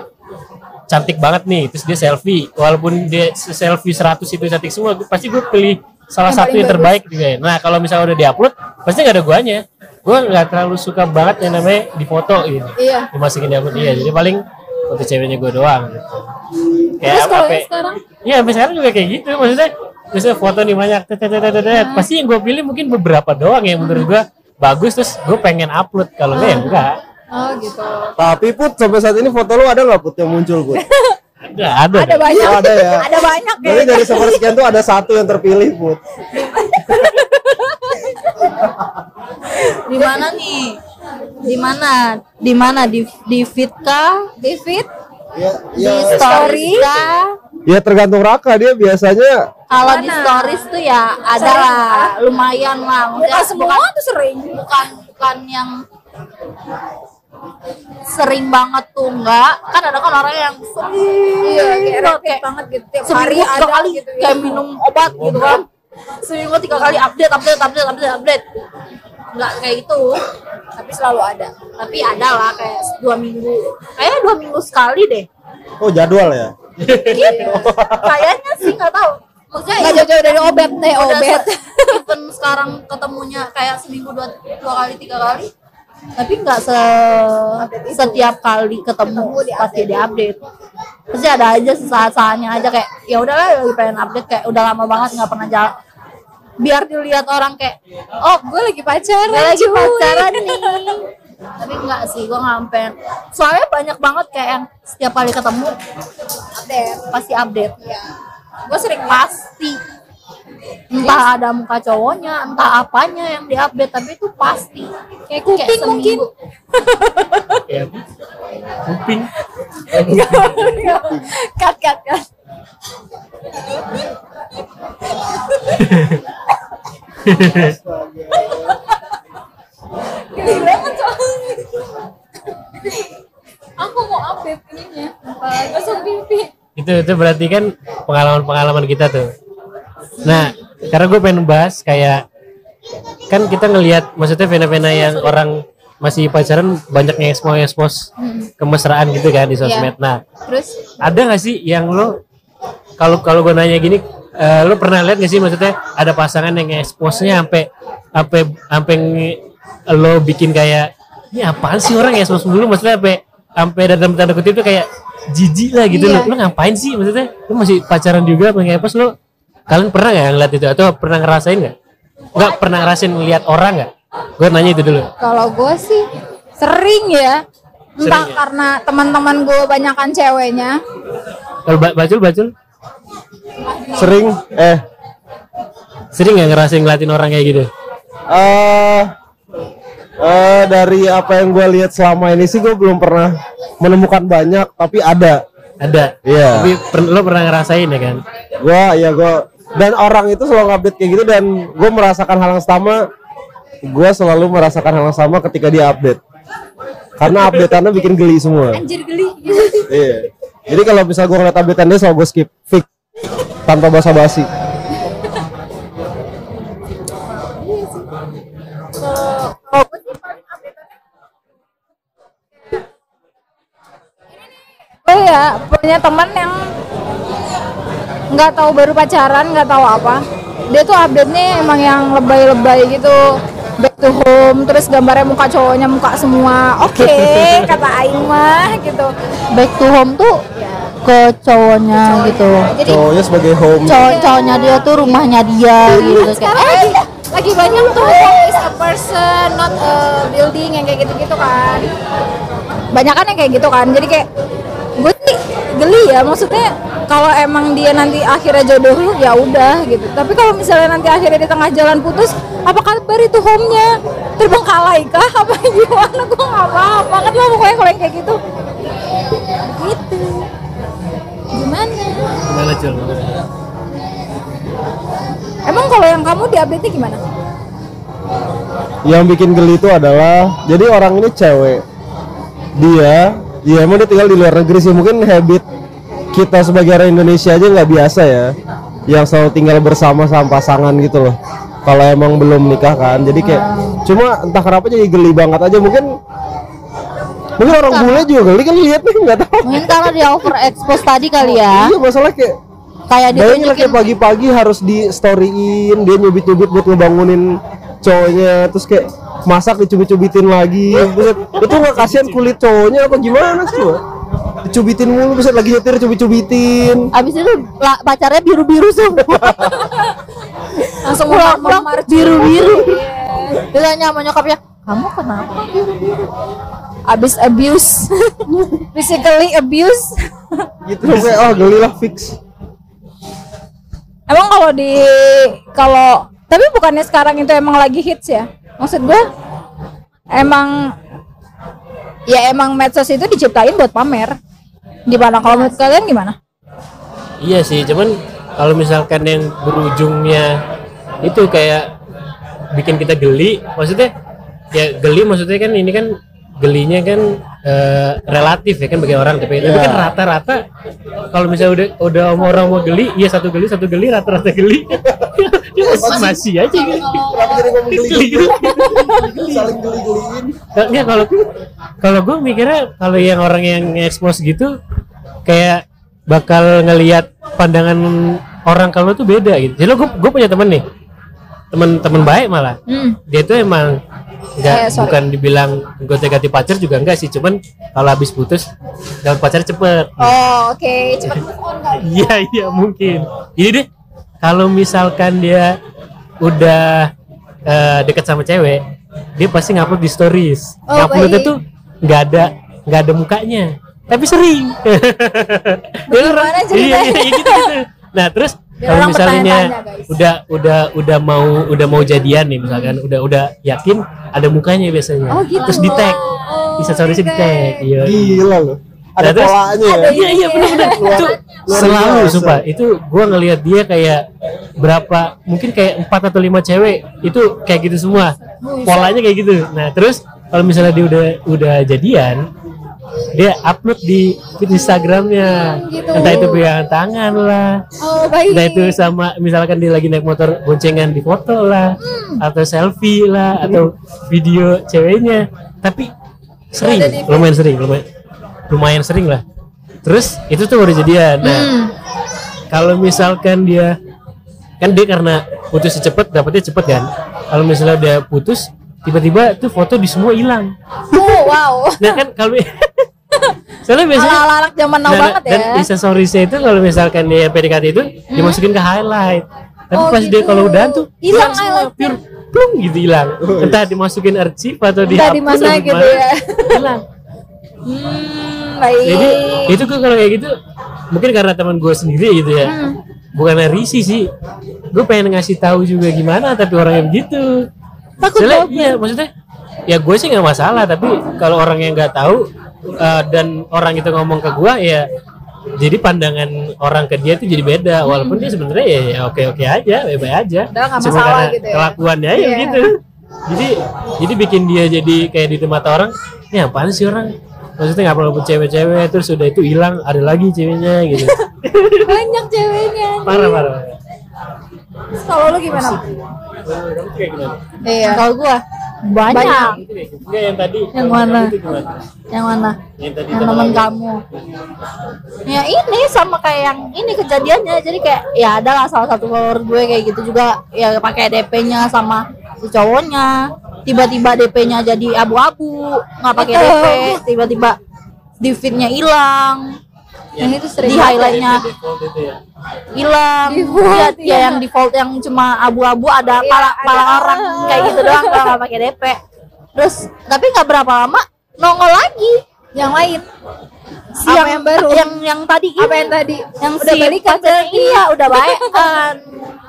cantik banget nih terus dia selfie walaupun dia selfie 100 itu cantik semua pasti gue pilih salah
Yang
satu yang terbaik juga ya. nah kalau misalnya udah diupload pasti nggak ada guanya gue nggak terlalu suka banget yang namanya difoto gitu
Iya.
dimasukin di akun dia jadi paling foto ceweknya gue doang gitu kayak
Terus
apa
sekarang?
Iya, sampai sekarang juga kayak gitu. Maksudnya, misalnya foto nih banyak, tet. pasti yang gue pilih mungkin beberapa doang yang menurut gue bagus terus gue pengen upload. Kalau enggak ya enggak.
Oh gitu.
Tapi put sampai saat ini foto lu ada nggak put yang muncul put?
Ada, ada.
Ada banyak.
Oh, ada ya.
Ada banyak
Jadi
ya.
dari sepersekian tuh ada satu yang terpilih put.
di mana nih di mana di mana di di feed kah
Di feed,
Ya,
di
ya,
stories kah
ya tergantung Raka dia biasanya
kalau di stories tuh ya ada lah lumayan lah
bukan semua tuh sering.
bukan bukan yang sering banget tuh enggak. Kan ada kan orang yang sering
Iya, kayak
banget,
gitu. Tiap hari
seminggu tiga
ada
kali
gitu ya.
kayak minum obat gitu kan. Seminggu tiga kali update update update update update. Nggak kayak gitu.
Tapi selalu ada.
tapi ada lah kayak dua minggu. Kayaknya dua minggu sekali deh.
Oh jadwal ya.
gitu kayaknya sih nggak tahu. Maksudnya
Nggak
iya,
jauh-jauh dari obat deh,
udah
obat.
even sekarang ketemunya kayak seminggu dua, dua kali tiga kali tapi nggak se setiap kali ketemu pasti diupdate. Pasti ada aja saat-saatnya aja kayak ya udahlah lagi pengen update kayak udah lama banget nggak pernah jalan. Biar dilihat orang kayak oh
Gue lagi pacaran.
gue lagi pacaran nih. Tapi enggak sih gue sampai. Soalnya banyak banget kayak yang setiap kali ketemu
Update.
pasti update.
Gue sering
pasti entah ada muka cowoknya entah apanya yang diupdate tapi itu pasti
kayak kuping mungkin.
seminggu.
Ya, kuping.
cut cut cut. Geli banget soalnya. Aku mau update ininya.
Itu itu berarti kan pengalaman-pengalaman kita tuh. Nah, karena gue pengen bahas kayak kan kita ngelihat maksudnya fenomena yang orang masih pacaran banyak yang expose expose kemesraan gitu kan di sosmed. Nah,
Terus?
ada nggak sih yang lo kalau kalau gue nanya gini eh, lu pernah lihat gak sih maksudnya ada pasangan yang expose-nya sampai sampai sampai lo bikin kayak ini apaan sih orang expose dulu maksudnya sampai sampai dalam tanda kutip tuh kayak jijik lah gitu.
Iya.
lo, lo ngapain sih maksudnya? Lo masih pacaran juga apa nge lo kalian pernah nggak ngeliat itu? Atau pernah ngerasain nggak? Nggak pernah ngerasain ngeliat orang nggak? Gue nanya itu dulu.
Kalau gue sih sering ya. Entah
Sering ya?
karena teman-teman gue banyakan ceweknya.
kalau ba- bacul bacul?
Sering eh.
Sering nggak ngerasain ngeliatin orang kayak gitu?
Eh eh dari apa yang gue lihat selama ini sih gue belum pernah menemukan banyak tapi ada.
Ada?
Iya.
tapi per- lo pernah ngerasain ya kan?
Gue ya gue dan orang itu selalu update kayak gitu dan gue merasakan hal yang sama. Gue selalu merasakan hal yang sama ketika dia update. Karena updateannya bikin geli semua.
Anjir geli.
iya. Jadi kalau bisa gue ngeliat updatean dia selalu gue skip. Fix. Tanpa basa-basi.
Kalau gue sih paling update-annya Oh ya, punya teman yang nggak tahu baru pacaran, nggak tahu apa. Dia tuh update-nya emang yang lebay-lebay gitu. Back to home, terus gambarnya muka cowoknya muka semua. Oke, kata Aing mah gitu.
back to home tuh ke cowoknya gitu
Jadi
cowoknya sebagai home
cowok cowoknya dia tuh rumahnya dia gitu kayak
lagi, lagi banyak tuh home is a person, not a building yang kayak gitu-gitu kan. Banyak kan yang kayak gitu kan. Jadi kayak gue sih geli ya maksudnya kalau emang dia nanti akhirnya jodoh lu ya udah gitu. Tapi kalau misalnya nanti akhirnya di tengah jalan putus, apa kabar itu home-nya? Terbengkalai kah? Apa gimana? Gue nggak paham banget lah pokoknya kalau yang kayak gitu. Gitu. Gimana?
gimana
Emang kalau yang kamu diupdate-nya gimana?
yang bikin geli itu adalah jadi orang ini cewek dia ya emang dia tinggal di luar negeri sih. Mungkin habit kita sebagai orang Indonesia aja nggak biasa ya yang selalu tinggal bersama sama pasangan gitu loh. Kalau emang belum nikah kan jadi kayak cuma entah kenapa jadi geli banget aja. Mungkin mungkin orang bule juga geli kan lihatnya nggak tahu.
Mungkin karena dia overexpose tadi kali ya.
Iya masalah kayak
kayak ditunjukin
kayak pagi-pagi harus di storyin dia nyubit-nyubit buat ngebangunin cowoknya terus kayak masak dicubit-cubitin lagi Buset, itu nggak? Kasihan kulit cowoknya apa gimana sih dicubitin mulu bisa lagi nyetir cubit-cubitin.
Abis itu la- pacarnya biru-biru semua
Langsung memar
biru-biru. Dia tanya sama nyokapnya kamu kenapa
abis abuse. Physically abuse.
Gitu kayak oh geli lah fix.
Emang kalau di kalau tapi bukannya sekarang itu emang lagi hits ya? Maksud gue emang ya emang medsos itu diciptain buat pamer. Di mana kalau menurut kalian gimana?
Iya sih, cuman kalau misalkan yang berujungnya itu kayak bikin kita geli, maksudnya ya geli maksudnya kan ini kan gelinya kan eh, relatif ya kan bagi orang tapi, tapi kan rata-rata kalau misalnya udah udah mau orang mau geli, iya satu geli satu geli rata-rata geli, masih, masih aja gitu.
kenapa jadi ngomong
Geli.
saling geli-geliin
Nggak, kalau kalau gue mikirnya kalau yang orang yang expose gitu kayak bakal ngelihat pandangan orang kalau tuh beda gitu. Jadi gue gue punya temen nih, temen-temen baik malah.
hmm.
Dia tuh emang nggak
Eh, sorry.
bukan dibilang gue ganti pacar juga enggak sih, cuman kalau habis putus dapat pacar cepet.
oh oke cepet move on kali
Iya iya mungkin. Ini deh kalau misalkan dia udah eh, deket sama cewek, dia pasti ngupload di stories.
Oh,
Nguploadnya
baik.
tuh nggak ada nggak ada mukanya, tapi sering.
Bagaimana ceritanya?
Iya, iya, gitu, gitu. Nah terus kalau misalnya udah udah udah mau udah mau jadian nih misalkan udah udah yakin ada mukanya biasanya.
Oh, gitu.
Terus di tag,
Oh,
bisa stories di tag. Iya.
gila loh ada
Nah, terus-
polanya ya
Iya iya benar-benar itu
luar
selalu
biasa.
sumpah. Itu gua ngelihat dia kayak berapa mungkin kayak empat atau lima cewek. Itu kayak gitu semua. Polanya kayak gitu. Nah terus kalau misalnya dia udah udah jadian dia upload di feed Instagramnya.
Gitu.
entah itu pegangan tangan lah.
Oh baik.
Entah itu sama misalkan dia lagi naik motor boncengan di foto lah atau selfie lah atau video ceweknya. Tapi sering lumayan sering lumayan. Lumayan sering lah terus itu tuh baru jadian. Nah kalau misalkan dia kan dia karena putus cepet dapetnya cepet kan? Kalau misalnya dia putus tiba-tiba tuh foto di semua hilang.
Oh, wow.
nah kan kalau soalnya biasanya
Ala-ala anak zaman now
Nah,
banget ya.
dan instastory-nya itu kalau misalkan dia PDKT itu dimasukin ke highlight. Tapi
Oh,
pas dia
gitu.
kalau udah tuh
Hilang
semua, pure plung gitu hilang. Entah dimasukin archive atau
Entah
dihapus
di mana gitu ya.
hilang.
Hmm, baik.
jadi itu gue kalau kayak gitu mungkin karena teman gue sendiri gitu ya.
Hmm.
bukan risih sih. Gue pengen ngasih tahu juga gimana tapi orangnya begitu.
Takut
Soalnya, iya maksudnya ya gue sih nggak masalah tapi kalau orang yang nggak tahu uh, dan orang itu ngomong ke gue ya jadi pandangan orang ke dia itu jadi beda. Walaupun dia sebenarnya ya, ya oke oke aja. Baik aja Cuma karena
gitu ya.
kelakuannya ya
Iya.
gitu jadi jadi bikin dia jadi kayak di mata orang ya apaan sih orang maksudnya nggak perlu cewek-cewek terus udah itu hilang ada lagi ceweknya gitu
Banyak ceweknya.
parah parah,
Kalau lu gimana? Iya.
Kalau gua banyak.
Banyak.
Enggak yang tadi.
Yang mana? Yang mana?
Yang tadi
Yang temen kamu. Ya ini sama kayak yang ini kejadiannya. Jadi kayak ya ada lah salah satu follower gue kayak gitu juga ya pakai DP-nya sama si cowoknya. Tiba-tiba DP-nya jadi abu-abu, nggak pakai. DP, tiba-tiba di feed-nya hilang.
Yang itu sering
Di
banget.
highlight-nya
ya.
hilang ya, ya yang default yang cuma abu-abu ada
Iya,
pala
ada.
pala orang kayak gitu doang kalau nggak pakai DP terus tapi nggak berapa lama nongol lagi
Yang lain.
si
Apa yang baru?
yang yang tadi
Apa
ini.
yang tadi?
yang
udah
si
balikan
iya udah baik kan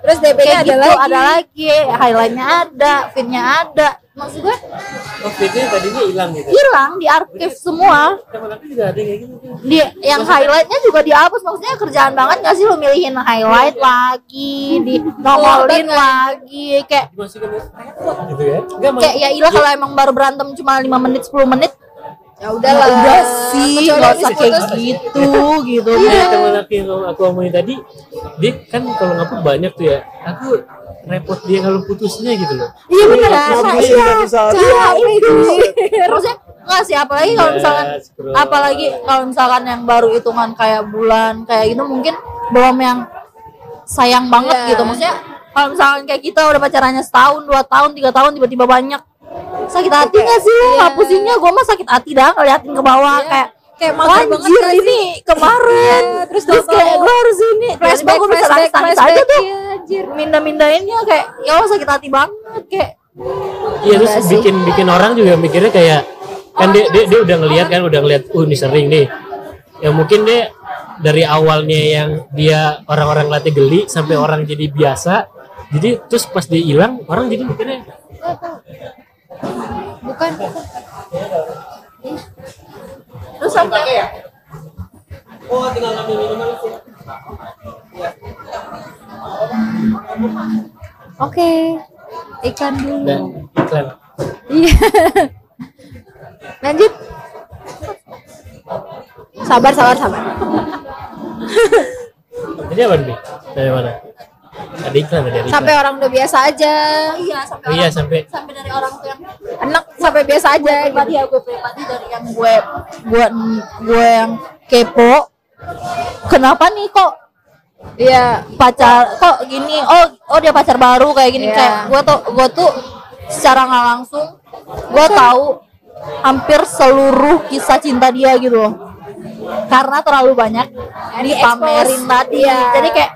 Terus DP-nya ada
gitu
lagi.
ada lagi highlightnya ada feednya ada maksud gue
Oh, video tadinya hilang gitu.
hilang di archive semua
juga ada yang kayak gitu.
di yang highlightnya juga dihapus maksudnya kerjaan banget gak sih lu milihin highlight lagi di nongolin
Oh,
lagi kayak
gitu ya. Enggak
kayak ya ilah kalau emang baru berantem cuma 5 menit 10 menit
Ya udahlah.
ya udah sih nggak usah kayak gitu gitu.
Iya, temen aku yang aku omongin tadi, dia kan kalau ngapus banyak tuh ya. Aku repot dia kalau putusnya gitu loh.
iya bener.
Ngapusin
iya iya itu? maksudnya nggak sih apalagi kalau
Iya,
misalkan apalagi kalau misalkan yang baru hitungan kayak bulan kayak gitu mungkin belum yang sayang banget
Iya.
gitu. Maksudnya kalau misalkan kayak kita udah pacarannya setahun dua tahun tiga tahun tiba-tiba banyak sakit hati nggak sih lu
Iya.
ngapusinnya gue mah sakit hati dah ngeliatin ke bawah
Iya.
kayak
Kayak mager banget
ini kemarin
Iya, terus
terus kayak gue harus ini
Flashback,
gue bisa
flashback,
nangis aja
flashback.
tuh
Iya, anjir.
minda-mindainnya kayak ya Allah sakit hati banget kayak
Iya terus
sih.
bikin bikin orang juga mikirnya kayak kan dia, dia dia udah ngelihat kan udah ngelihat uh ini sering nih. Ya mungkin dia dari awalnya yang dia orang-orang latih geli sampai orang jadi biasa. Jadi terus pas dia hilang orang jadi mikirnya
Bukan.
terus sampai
oh tinggal ngambil minuman sih.
Oke. Ikan dulu.
Dan iklan.
Iya. Lanjut. Sabar, sabar, sabar.
Jadi apa nih? Dari mana? Ada iklan ada iklan.
Sampai orang udah biasa aja.
iya sampai
Oh iya
orang-
sampai
sampai dari orang tuh yang
Enak sampai biasa aja. gitu.
pribadi ya gue pribadi dari yang gue gue gue yang kepo kenapa nih kok
Iya.
pacar kok gini oh oh dia pacar baru kayak gini
Iya.
kayak gue tuh gue tuh secara nggak langsung gue tahu hampir seluruh kisah cinta dia gitu loh karena terlalu banyak dipamerin tadi
Iya.
jadi kayak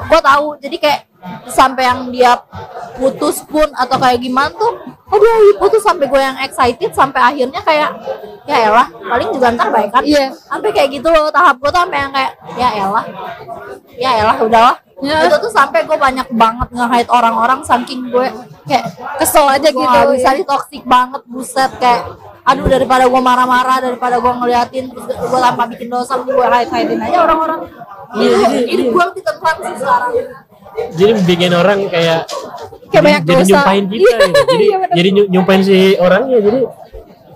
gue tahu jadi kayak sampai yang dia putus pun atau kayak gimana tuh oh dia putus sampai gue yang excited sampai akhirnya kayak ya elah paling juga ntar baik kan
Iya.
sampai kayak gitu loh tahap gue tuh sampai yang kayak ya elah ya elah udahlah
Ya.
itu tuh sampai gue banyak banget nge-hide orang-orang saking gue kayak
Kesel aja gitu.
bisa nih toxic banget buset kayak aduh daripada gue marah-marah daripada gue ngeliatin terus gue tanpa bikin dosa gue hide hidein aja orang-orang.
Iya, jadi-
ini gue lebih tentram sih sekarang.
Jadi bikin orang kayak
Kayak banyak
jadi, jadi
dosa.
nyumpahin kita
Iya,
gitu. jadi
iya
jadi nyu- nyumpahin si orangnya. Jadi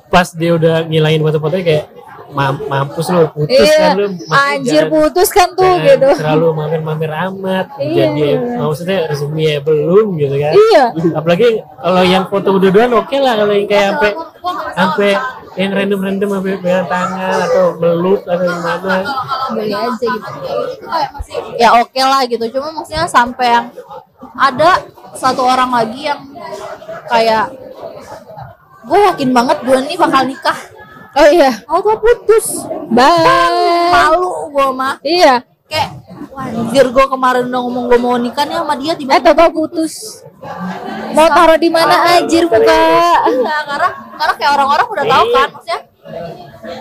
pas dia udah ngilangin foto-fotonya kayak "Mam- mampus lu putus
Iya.
kan lu
Anjir putus kan tuh
jangan
gitu.
terlalu mamer-mamer amat
Iya.
jadi maksudnya resmi belum gitu kan
Iya.
apalagi kalau yang foto udah-udahan oke lah kalau yang kayak sampai sampai yang random-random apa pegang tangan atau meluk atau gimana
Beli aja gitu.
ya oke lah gitu cuma maksudnya sampai yang ada satu orang lagi yang kayak gue yakin banget gue nih bakal nikah
Oh iya.
oh gue putus
Bye.
malu gue mah
Iya.
kayak anjir gue kemarin udah ngomong gue mau nikah nih sama dia
Eh
tiba-tiba
Toto putus. Mau taruh di mana anjir muka?
Iya, karena karena kayak orang-orang udah tahu kan maksudnya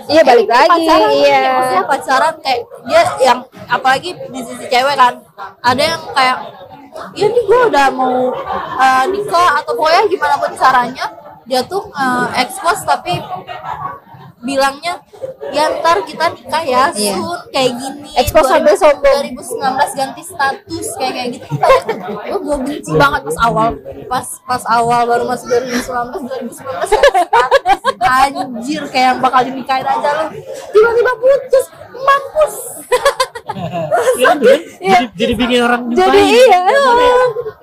Iya balik
Eh,
lagi.
pacaran
Iya.
maksudnya pacaran kayak dia yang apalagi di sisi cewek kan ada yang kayak ya nih gue udah mau eh, nikah atau pokoknya gimana pun caranya dia tuh eh, expose tapi bilangnya ya ntar kita nikah ya
Iya.
soon kayak gini.
Expose sampai sombong.
2019 ganti status kayak kayak gitu. Gue gue benci banget pas awal pas pas awal baru masuk 2019 2019 status. Anjir kayak yang bakal dinikahin aja lu. Tiba-tiba putus mampus
ya, jadi, jadi bikin orang
Jadi
nyumpahin.
iya.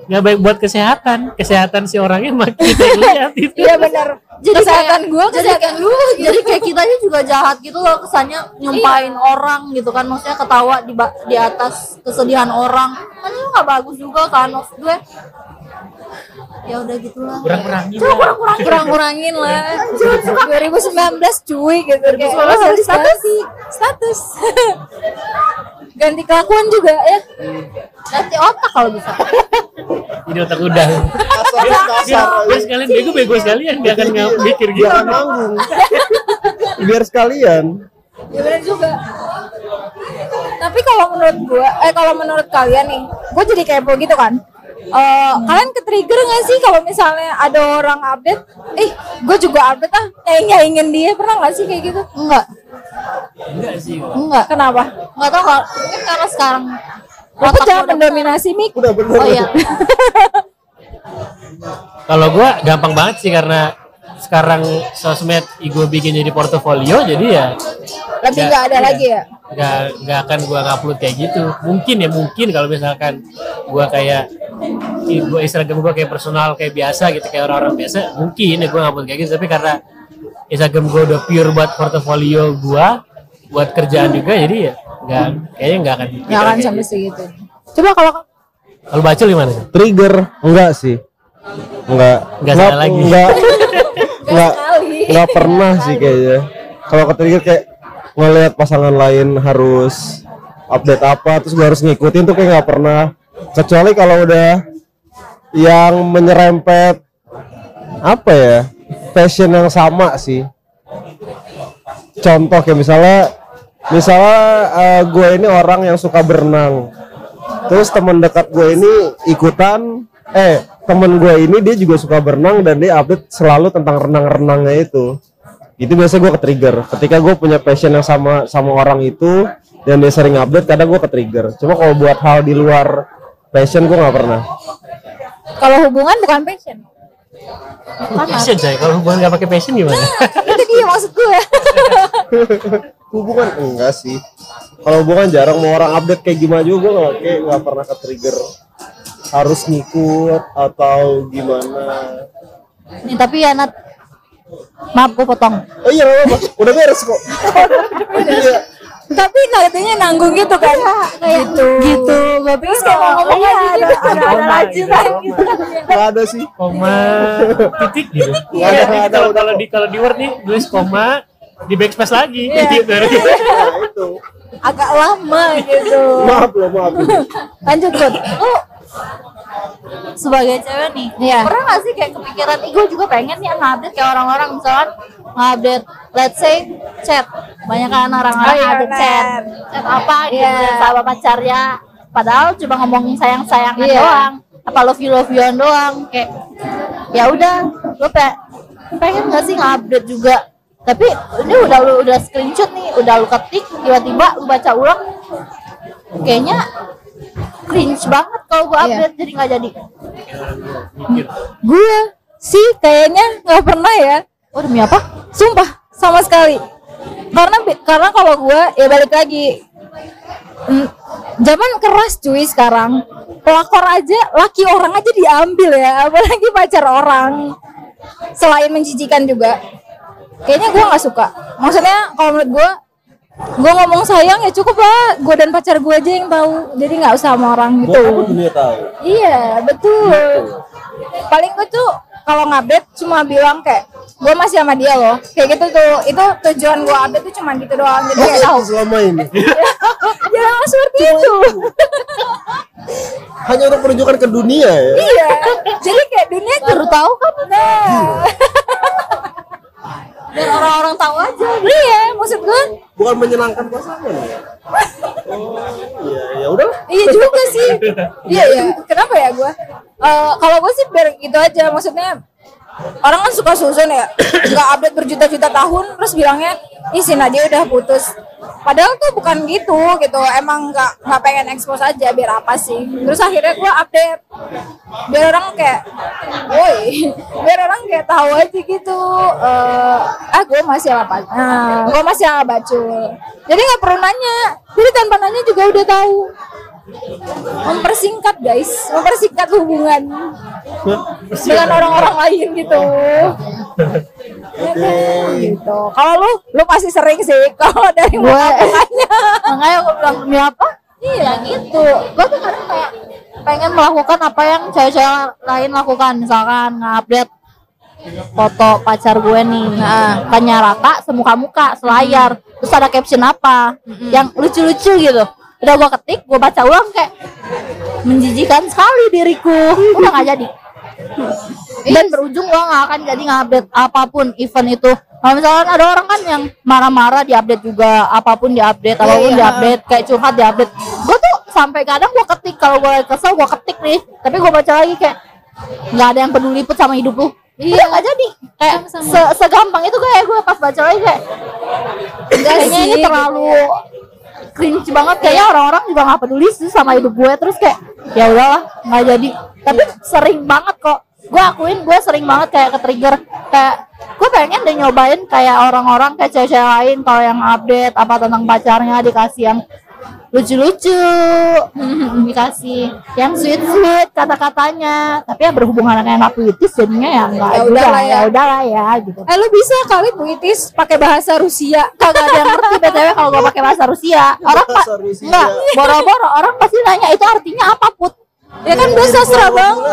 nggak baik buat kesehatan. Kesehatan si orangnya makin kita yang lihat itu.
Iya benar.
jadi
Kesehatan
kayak- jadi
kesehatan
kayak lu. jadi kayak kitanya juga jahat gitu loh. Kesannya nyumpahin orang gitu kan. Maksudnya ketawa di di atas kesedihan orang. Kan itu nggak bagus juga kan. Maksud gue ya udah gitulah.
Kurang-kurangin
Coba
lah.
kurang-kurangin.
Kurang-kurangin lah. 2019 cuy gitu. Kayak lo harus status. Status ganti kelakuan juga ya.
Ganti otak kalau bisa.
Jadi otak udah. Biar sekalian bego bego sekalian dia akan nggak mikir gitu.
Jangan manggung biar sekalian.
Ya benar juga. Tapi kalau menurut gua eh kalau menurut kalian nih gua jadi kepo gitu kan Eh, kalian ke trigger gak sih kalau misalnya ada orang update? Eh gue juga update ah. Kayak ingin dia pernah gak sih kayak gitu?
Enggak
enggak sih
enggak
kenapa?
Enggak tahu kalau mungkin karena sekarang
Aku jangan mendominasi mik
udah bener
oh iya.
Kalau gua gampang banget sih karena sekarang sosmed gue bikin jadi portofolio jadi ya
lebih
Ya,
nggak ada
iya.
lagi ya?
nggak nggak akan gua ngupload kayak gitu. Mungkin ya mungkin kalau misalkan gua kayak gue Instagram gua kayak personal kayak biasa gitu kayak orang-orang biasa mungkin ya gua ngupload kayak gitu. Tapi karena Instagram gua udah pure buat portofolio gua buat kerjaan juga jadi ya nggak kayaknya nggak akan
nggak akan sampai segitu. Coba kalau
kalau baca gimana? Sih?
trigger? Enggak sih. Enggak.
Enggak salah lagi.
enggak enggak
sekali.
enggak pernah sih kayaknya. Kalau ke trigger kayak ngelihat pasangan lain harus update apa terus gue harus ngikutin tuh kayak nggak pernah. Kecuali kalau udah yang menyerempet apa ya passion yang sama sih. Contoh kayak misalnya misalnya eh, gue ini orang yang suka berenang. Terus teman dekat gue ini ikutan eh temen gue ini dia juga suka berenang dan dia update selalu tentang renang-renangnya itu. Itu biasa gue ke trigger ketika gue punya passion yang sama sama orang itu dan dia sering update kadang gue ke trigger cuma kalau buat hal di luar passion gue nggak pernah.
Kalau hubungan bukan passion.
Passion coy, kalau hubungan nggak pakai passion gimana?
itu dia maksud gue
hubungan enggak sih. Kalau hubungan jarang mau orang update kayak gimana juga gue nggak kayak nggak pernah ke trigger harus ngikut atau gimana?
Nih tapi ya Nat. Maaf gue potong.
Oh iya apa-apa. Udah beres kok. Iya.
Tapi katanya nanggung gitu kan? Gitu.
gitu. Gue pikir kayak mau ngomong
iya,
aja
ada
gitu.
ada ada lanjutan gitu
nggak ada sih.
Koma. Titik gitu.
Nggak ada,
Iya,
nggak ada,
kalau
kok.
di kalau di word nih tulis koma di backspace lagi.
Iya.
gitu.
nah itu.
Agak lama gitu.
Maaf loh maaf.
Lanjut
lu sebagai cewek nih
Iya.
pernah gak sih kayak kepikiran ih gue juga pengen nih ngupdate kayak orang-orang misalkan ngupdate let's say chat banyak kan orang-orang
Oh, iya,
ngupdate
benar.
chat chat apa gitu
Iya.
sama pacarnya padahal cuma ngomongin sayang-sayangan
Iya.
doang apa love you love you doang kayak ya udah lu pe pengen gak sih ngupdate juga tapi ini udah lu udah screenshot nih udah lu ketik tiba-tiba lu baca ulang kayaknya cringe banget kalau gua
Iya.
update jadi nggak jadi.
Gue sih kayaknya nggak pernah ya.
Oh demi apa?
Sumpah sama sekali. Karena karena kalau gue ya balik lagi. Mm, zaman keras cuy sekarang. Pelakor aja laki orang aja diambil ya. Apalagi pacar orang. Selain menjijikan juga. Kayaknya gue nggak suka. Maksudnya kalau menurut gue gue ngomong sayang ya cukup lah gue dan pacar gue aja yang tahu. Jadi nggak usah sama orang gitu.
dunia tahu?
iya betul. Paling gue tuh kalau ngupdate cuma bilang kayak gue masih sama dia loh. Kayak gitu tuh. Itu tujuan gue update tuh cuma gitu doang. Jadi kayak tahu.
selama ini?
Jangan seperti itu.
hanya untuk menunjukkan ke dunia ya.
iya. Jadi kayak dunia baru tahu kan nah
biar orang-orang tahu aja.
Iya maksud gue
Bukan menyenangkan pasangan ya. Oh, iya ya udah.
iya juga sih. Iya iya. Kenapa ya gue Eh, kalau gue sih biar gitu aja. Maksudnya orang kan suka susun ya. Nggak update berjuta-juta tahun terus bilangnya ih si Nadia udah putus. Padahal tuh bukan gitu gitu. Emang nggak nggak pengen expose aja biar apa sih? Terus akhirnya gue update. Biar orang kayak woi biar orang kayak tahu aja gitu eh ah gue masih apa nah gue masih ala bacul. Jadi nggak perlu nanya. Jadi tanpa nanya juga udah tahu mempersingkat guys. Mempersingkat hubungan dengan orang-orang lain gitu. Ya kan, gitu. Kalau lu lu pasti sering sih. Kalau dari
Gue-
makanya.
Makanya gue bilang demi apa? Iya gitu. Gue tuh kadang kayak pengen melakukan apa yang cewek-cewek lain lakukan. Misalkan nge-update foto pacar gue nih. Nah tanya rata semuka-muka selayar. Terus ada caption apa? Yang lucu-lucu gitu udah gue ketik gue baca ulang kayak menjijikan sekali diriku. Udah nggak jadi. Dan berujung gue nggak akan jadi ngupdate apa pun event itu. Kalau misalkan ada orang kan yang marah-marah diupdate juga apa pun diupdate apa pun
iya.
diupdate kayak curhat diupdate. Gue tuh sampai kadang gue ketik kalau gue kesel gue ketik nih. Tapi gue baca lagi kayak nggak ada yang peduli put sama hidup lu. Iya. Nggak jadi. Kayak se- segampang itu kayak gue pas baca lagi kayak kayaknya ini terlalu cringe banget. Kayaknya orang-orang juga nggak peduli sih sama hidup gue. Terus kayak ya udahlah nggak jadi. Tapi sering banget kok. Gue akuin gue sering banget kayak ke trigger kayak gue pengen deh nyobain kayak orang-orang kayak cewek-cewek lain. Kalau yang update apa tentang pacarnya dikasih yang lucu-lucu. Dikasih yang sweet-sweet kata-katanya. Tapi ya berhubungan dengan anak puitis jadinya ya enggak
Ya udahlah ya.
ya. Udahlah ya gitu.
Eh lu bisa kali puitis pakai bahasa Rusia.
Kagak ada yang ngerti btw kalau gue pakai bahasa Rusia. Orang pak
Bahasa Rusia.
enggak boro-boro. Orang pasti nanya itu artinya apa put
ya kan biar sastra banget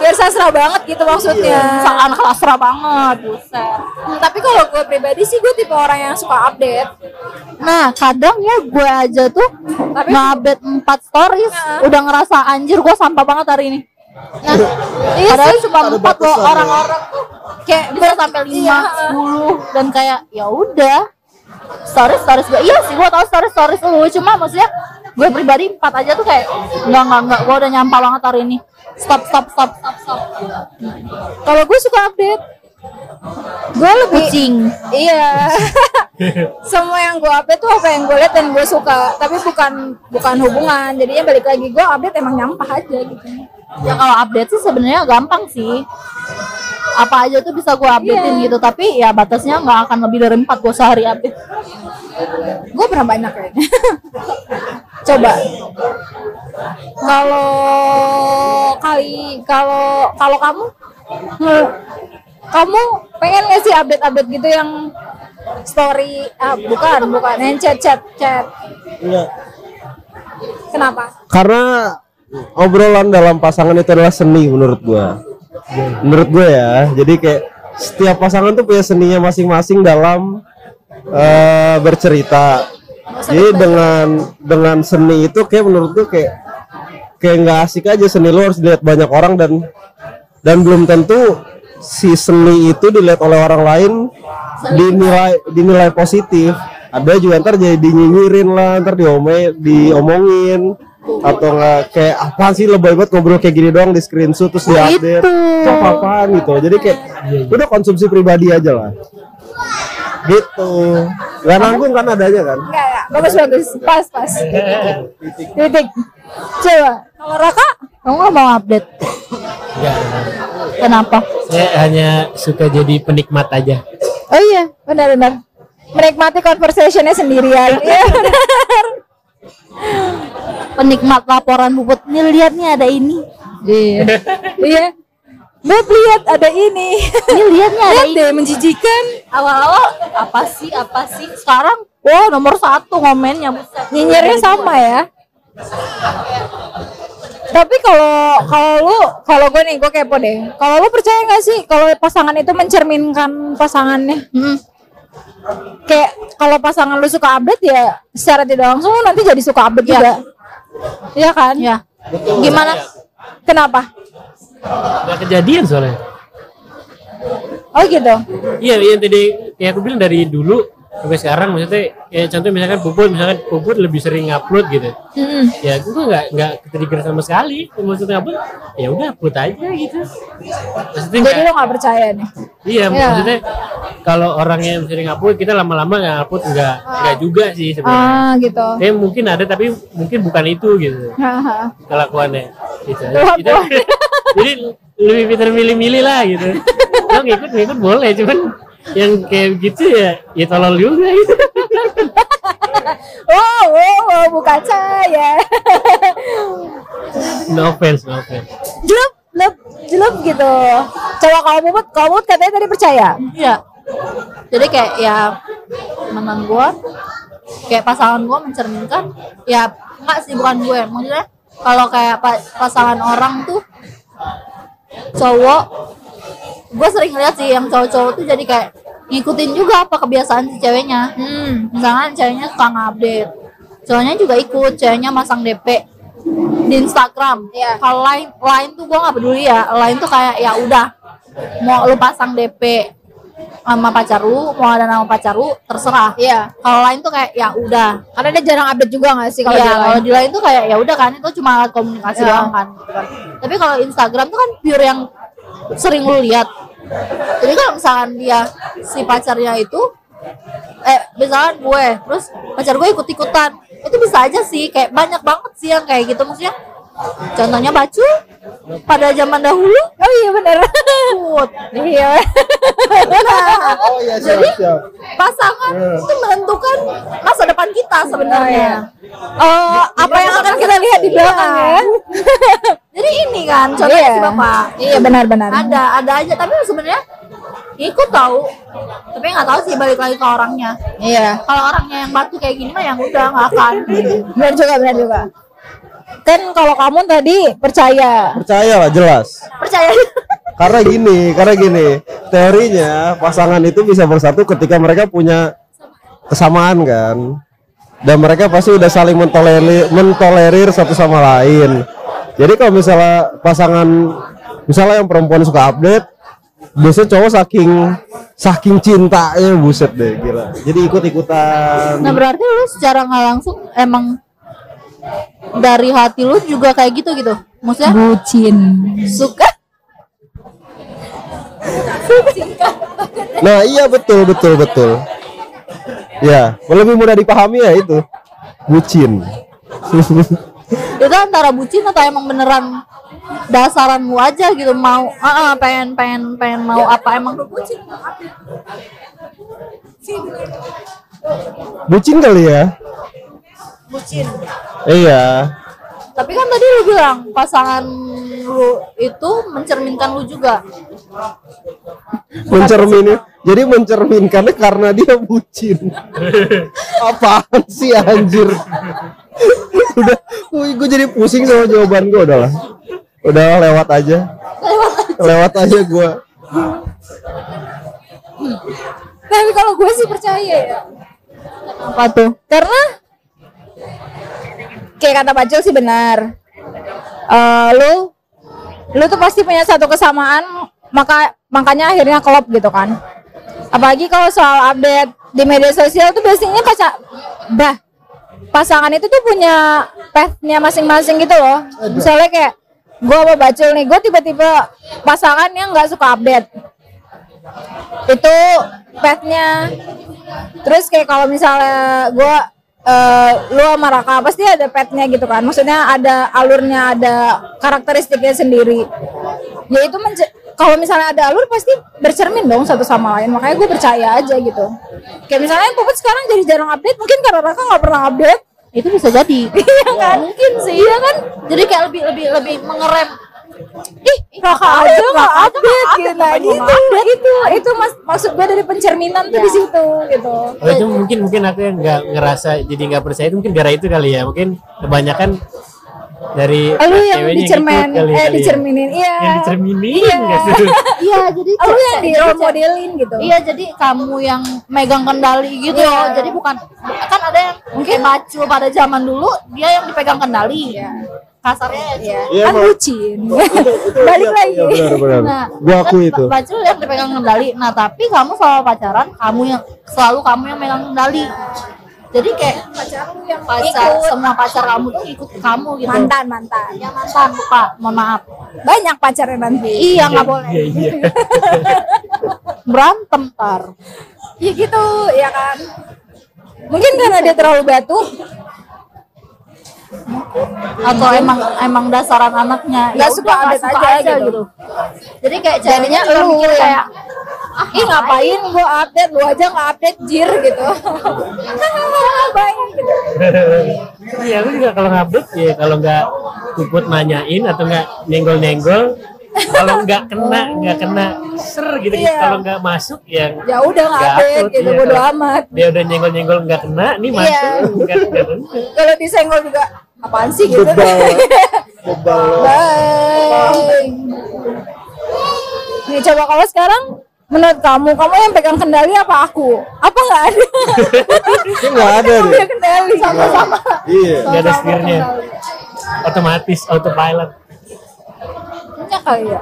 biar sastra banget gitu maksudnya.
Sang anak sastra banget buset.
Hmm, tapi kalau gue pribadi sih gue tipe orang yang suka update.
Nah kadang ya gue aja tuh
Tapi-
ngupdate empat stories
Nah.
udah ngerasa anjir gue sampah banget hari ini. Nah iya padahal cuma empat loh
ya.
orang-orang tuh. Kayak bisa sampai lima sepuluh dan kayak ya udah. Stories stories gue iya sih gue tau stories stories lu. Cuma maksudnya gue pribadi empat aja tuh kayak nggak nggak nggak. Gue udah nyampah banget hari ini. Stop stop stop stop stop.
Kalau gue suka update. Gue lebih
kucing.
Iya. Semua yang gue update tuh apa yang gue lihat dan gue suka. Tapi bukan bukan hubungan. Jadinya balik lagi gue update emang nyampah aja gitu.
Ya kalau update sih sebenarnya gampang sih apa aja tuh bisa gue updatein
Iya.
gitu. Tapi ya batasnya nggak akan lebih dari empat gue sehari update.
Gue pernah banyak kayaknya. Coba. Kalau kali kalau kalau kamu? Hmm, kamu pengen nggak sih update update gitu yang story ah, bukan bukan yang chat chat chat?
Enggak.
kenapa?
Karena obrolan dalam pasangan itu adalah seni menurut gua. Menurut gue ya. Jadi kayak setiap pasangan tuh punya seninya masing-masing dalam eh, bercerita. Jadi dengan dengan seni itu kayak menurut gue kayak kayak nggak asik aja seni lo harus dilihat banyak orang dan dan belum tentu si seni itu dilihat oleh orang lain dinilai dinilai positif ada juga ntar jadi dinyinyirin lah ntar diome diomongin atau nggak kayak apaan sih lebay banget ngobrol kayak gini doang di screenshot terus di update.
Itu.
apa apaan gitu. Jadi kayak udah konsumsi pribadi aja lah. Gitu. Nggak nanggung kan adanya kan?
Enggak ya bagus bagus. Pas pas. Titik. Coba. Kalau Raka?
Kamu nggak mau update?
Enggak,
kenapa?
Saya hanya suka jadi penikmat aja.
oh iya benar benar. Menikmati conversationnya sendirian. Iya benar
penikmat laporan puput nih lihat nih ada ini
iya iya Beb lihat ada ini.
Ini liatnya ada
Lihat deh menjijikan.
awal-awal apa sih apa sih sekarang wow nomor satu ngomennya buset.
Nyinyirnya sama ya. Tapi kalau kalau lu kalau gue nih gue kepo deh. Kalau lu percaya nggak sih kalau pasangan itu mencerminkan pasangannya?
Hmm.
Kayak kalau pasangan lu suka update ya secara tidak langsung nanti jadi suka update
Iya.
juga. Iya kan?
ya gimana
Kenapa?
Gak kejadian soalnya.
Oh gitu.
Iya, iya tadi kayak aku bilang dari dulu sampai sekarang maksudnya ya contoh misalkan puput misalkan puput lebih sering upload gitu
Mm-mm.
ya gue nggak nggak ketrigger sama sekali maksudnya upload ya udah upload aja gitu maksudnya
Jadi
nggak-
lu nggak percaya nih?
iya
Iya.
maksudnya kalau orang yang sering upload kita lama-lama nggak upload nggak nggak juga sih sebenarnya
Ah gitu.
Kayak mungkin ada tapi mungkin bukan itu gitu kelakuannya gitu. Kita, jadi lebih pintar milih-milih lah gitu. Lo ngikut ngikut boleh cuman yang kayak gitu ya ya tolol juga gitu.
Oh, oh, oh, bukan saya.
No offense, no offense.
jelup, jelup, jelup gitu. Coba kalau bubut, kalau bubut katanya tadi percaya.
Iya. Jadi kayak ya menurut gua kayak pasangan gua mencerminkan ya enggak sih bukan gue maksudnya kalau kayak pa- pasangan orang tuh cowok gue sering lihat sih yang cowok-cowok tuh jadi kayak ngikutin juga apa kebiasaan si ceweknya
Hmm.
misalnya ceweknya suka ngupdate cowoknya juga ikut ceweknya masang DP di Instagram
Iya.
kalau lain lain tuh gua nggak peduli ya lain tuh kayak ya udah mau lu pasang DP sama pacar lu mau ada nama pacar lu terserah
Iya.
kalau lain tuh kayak ya udah
Karena dia jarang update juga nggak sih kalau dia
kalau di lain tuh kayak ya udah kan itu cuma komunikasi
Iya.
doang kan, gitu kan. Tapi kalau Instagram tuh kan pure yang sering lu lihat. Jadi kalau misalkan dia si pacarnya itu eh misalkan gue terus pacar gue ikut-ikutan itu bisa aja sih kayak banyak banget sih yang kayak gitu maksudnya contohnya bacu pada zaman dahulu
Oh iya benar.
Put.
iya.
Oh iya siap siap.
pasangan itu menentukan masa depan kita sebenarnya
Oh, apa yang akan kita lihat di belakang ya?
jadi ini kan contohnya
Iya.
si bapak
Iya benar-benar.
ada ada aja tapi sebenarnya ikut tahu tapi nggak tahu sih balik lagi ke orangnya
Iya.
kalau orangnya yang batu kayak gini mah yang udah nggak akan
Benar juga, benar juga. Kan kalau kamu tadi percaya.
Percaya lah jelas.
percaya
Karena gini, karena gini, teorinya pasangan itu bisa bersatu ketika mereka punya kesamaan kan. Dan mereka pasti udah saling mentolerir, mentolerir satu sama lain. Jadi kalau misalnya pasangan, misalnya yang perempuan suka update, biasanya cowok saking saking cintanya buset deh gila. Jadi ikut-ikutan.
nah berarti lu secara nggak langsung emang dari hati lu juga kayak gitu gitu maksudnya
Bucin.
suka
Nah iya betul betul betul. Ya lebih mudah dipahami ya itu bucin.
itu antara bucin atau emang beneran dasaranmu aja gitu mau ah ah, pengen pengen pengen mau apa emang lu bucin
bucin kali ya?
Bucin
Iya.
tapi kan tadi lu bilang pasangan lu itu mencerminkan lu juga
Mencermini. Jadi mencerminkannya karena dia bucin. Apaan sih anjir? Udah, gue jadi pusing sama jawaban gue udahlah. Udah lewat aja. Lewat aja gue.
Tapi kalau gue sih percaya ya.
apa tuh
Karena kayak kata Bacil sih benar. Eh, lu lu tuh pasti punya satu kesamaan maka makanya akhirnya klop gitu kan. Apalagi kalau soal update di media sosial tuh biasanya pacar bah pasangan itu tuh punya path-nya masing-masing gitu loh. Misalnya kayak gue sama Bacil nih, gue tiba-tiba pasangan yang nggak suka update. Itu path-nya Terus kayak kalau misalnya gue eh lu sama Raka pasti ada petnya gitu kan. Maksudnya ada alurnya, ada karakteristiknya sendiri. Ya itu menje- kalau misalnya ada alur pasti bercermin dong satu sama lain. Makanya gue percaya aja gitu. Kayak misalnya Puput sekarang jadi jarang update, mungkin karena Raka nggak pernah update.
itu bisa jadi
Iya kan?
mungkin sih iya kan jadi kayak lebih lebih lebih mengerem
ih kakak aja nggak update gitu nah
ngapain
itu itu mas maksud gue dari pencerminan tuh di situ gitu.
Oh itu mungkin mungkin aku yang nggak ngerasa jadi nggak percaya. Itu mungkin gara itu kali ya. Mungkin kebanyakan dari
lu yang dicermin
kali,
eh
kali ya.
dicerminin iya.
Yang dicerminin gitu.
iya jadi
lu yang
jadi
di role modelin gitu.
Iya jadi kamu yang megang kendali gitu.
Iya.
loh. Jadi bukan kan ada yang mungkin bacul pada zaman dulu dia yang dipegang kendali. Kasarnya ya.
Iya,
Iya,
kan bucin balik lagi
Iya benar benar.
Nah,
Gua
kan
akui itu.
Bacul yang dipegang kendali. Nah, tapi kamu selama pacaran, kamu yang selalu kamu yang megang kendali. Jadi kayak
pacar lu yang
pacar
ikut
semua pacar kamu tuh ikut kamu gitu.
mantan mantan
Ya mantan, Pak. Mohon maaf.
banyak pacarnya nanti
Iya, nggak boleh.
Iya iya.
Berantem tar.
ya gitu ya kan mungkin karena dia terlalu batu
atau emang emang dasaran anaknya.
Nggak
ya
suka
udah, nggak
update aja gitu.
jadi kayak
jadinya lu
mikir
yang
kayak
ih ngapain gua update? Lu aja nggak update jir gitu. Ngapain gitu
Iya aku juga kalau ngupdate ya kalau nggak puput nanyain atau nggak nyenggol kalau nggak kena nggak kena ser gitu
Iya.
kalau nggak masuk yang
ya udah nggak update gitu
iya.
bodo amat
dia udah nyenggol nyenggol nggak kena nih
Iya.
masuk nggak
kalau disenggol juga apaan sih gitu
Bebal. Bebal.
Bye. Nih coba kalau sekarang menurut kamu, kamu yang pegang kendali apa aku? Apa nggak ada?
Ini nggak ada
Kamu
deh.
yang kendali sama-sama.
Iya.
nggak ada setirnya otomatis autopilot
Punya kali ya.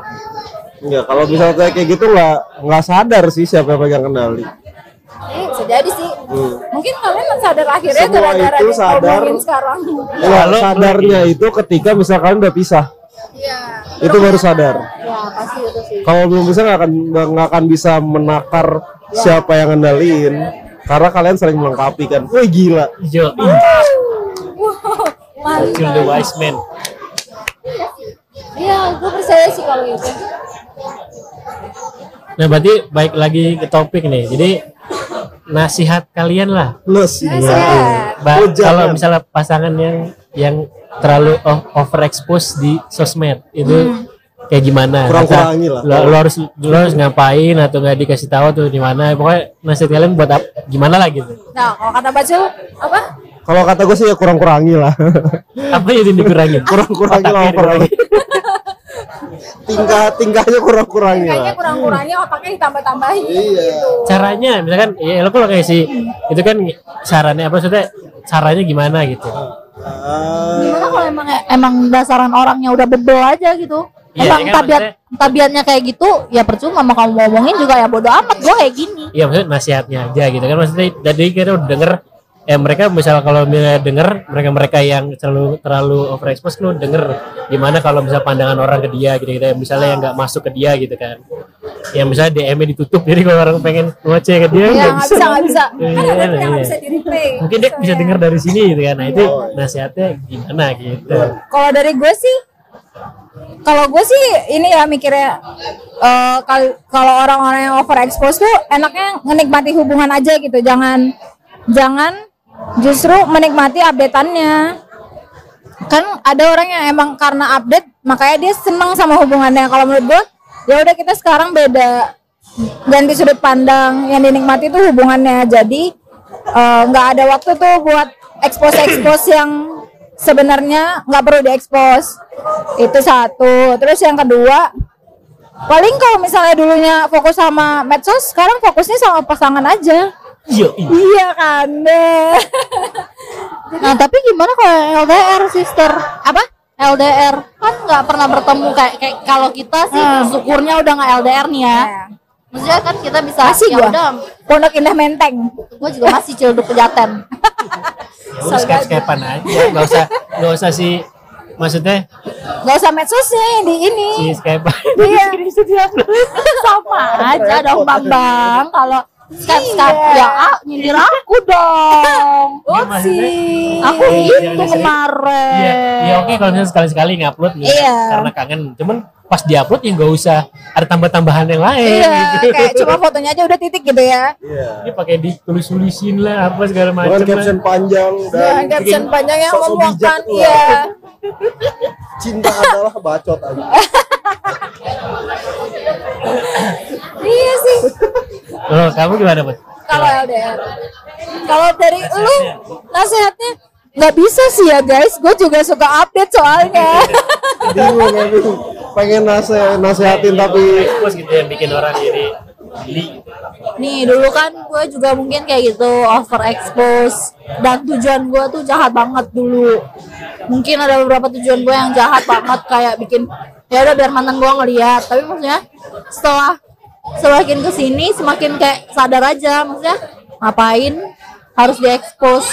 Enggak, kalau misalnya kayak gitu nggak nggak sadar sih siapa yang pegang kendali.
Eh, bisa jadi sih.
Hmm.
Mungkin kalian sadar akhirnya
Semua
gara-gara
itu sadar.
sekarang.
Kalau-
sadarnya itu ketika misalkan udah pisah.
Iya.
Itu baru sadar.
ya pasti itu sih
Kalau belum bisa nggak akan nggak akan bisa menakar siapa yang ngendaliin. Karena kalian saling melengkapi kan. Wih gila.
Jo,
Wow.
Kill the wise man.
Iya, gue percaya sih kalau gitu.
Nah berarti baik lagi ke topik nih. Jadi nasihat kalian lah.
Plus
Nasihat.
Ba-
Oh,
kalau misalnya pasangan yang yang terlalu overexpose di sosmed itu kayak gimana?
Kurang-kurangi lah.
Lo, lo harus lo harus ngapain atau nggak dikasih tahu tuh di mana? Pokoknya nasihat kalian buat ap- gimana lah gitu.
Nah, kalau kata Bacul, apa?
Kalau kata gue sih ya kurang-kurangi lah.
Apa yang dikurangin?
kurang-kurangi lah
dikurangin.
Tingkah tingkahnya kurang-kurangi
Kayaknya
lah.
kurang-kurangnya otaknya ditambah-tambahin
Iya.
gitu.
Caranya misalkan ya lo kalau kayak si itu kan sarannya apa maksudnya caranya gimana gitu.
Gimana kalau emang emang dasaran orangnya udah bebel aja gitu
Iya,
emang
ya kan,
tabiat tabiatnya kayak gitu ya percuma mau kamu ngomongin juga ya bodo amat gua kayak gini
Iya maksudnya nasihatnya aja gitu kan maksudnya jadi kita udah denger eh mereka misal kalau misalnya denger mereka mereka yang terlalu terlalu overexpose kan denger gimana kalau misal pandangan orang ke dia gitu gitu. Misalnya yang nggak masuk ke dia gitu kan. Yang misalnya DM-nya ditutup jadi kalau orang pengen ngoceh ke dia
Iya,
nggak
bisa, nggak bisa.
Iya,
Kan ada yang
iya.
nggak bisa di replay.
mungkin dia bisa denger dari sini gitu kan. Nah itu nasihatnya gimana gitu.
Kalau dari gue sih, kalau gue sih ini ya mikirnya eh, kal- kalau orang-orang yang overexpose tuh enaknya menikmati hubungan aja gitu, jangan jangan justru menikmati updateannya. Kan ada orang yang emang karena update makanya dia seneng sama hubungannya. Kalau menurut gue, ya udah kita sekarang beda ganti sudut pandang yang dinikmati itu hubungannya. Jadi eh, nggak ada waktu tuh buat expose expose yang sebenarnya nggak perlu diekspos itu satu terus yang kedua paling kalau misalnya dulunya fokus sama medsos sekarang fokusnya sama pasangan aja
iya iya.
iya kan deh
nah tapi gimana kalau yang LDR sister? Apa? LDR kan nggak pernah bertemu kayak kayak kalau kita sih
Hmm.
syukurnya udah nggak LDR nih ya. Maksudnya kan kita bisa
masih
ya
gua?
udah.
Pondok indah menteng.
Gue juga masih cilduk pejaten.
Ya udah skype skypean aja nggak usah nggak usah si maksudnya?
Nggak usah medsosnya di ini.
Si skypean
Iya.
sama aja dong bambang. Kalau Skype Skype
Iya.
ya ah, nyindir aku dong
sih?
aku
Iya,
itu
iya, iya.
kemarin
Iya, iya oke kalau misalnya sekali-sekali ngupload nih
Iya.
karena kangen. Cuman pas diupload ya nggak usah ada tambah-tambahan yang lain
Iya,
gitu.
kayak cuma fotonya aja udah titik gitu ya.
Iya.
Ini pakai ditulis-tulisin lah apa segala macam.
caption panjang dan
caption panjang yang memuakkan, iya.
cinta adalah bacot aja.
Kalau kamu gimana, Bud?
Kalau LDR. Kalau dari lu nasihatnya nggak bisa sih ya guys. Gue juga suka update soalnya.
Bingung bingung. Pengen nase nasehatin tapi
Bos gitu yang bikin orang ini geli.
Nih dulu kan gue juga mungkin kayak gitu overexpose dan tujuan gue tuh jahat banget dulu. Mungkin ada beberapa tujuan gue yang jahat banget kayak bikin ya udah biar mantan gue ngeliat. Tapi maksudnya setelah semakin ke sini semakin kayak sadar aja maksudnya ngapain harus diekspos?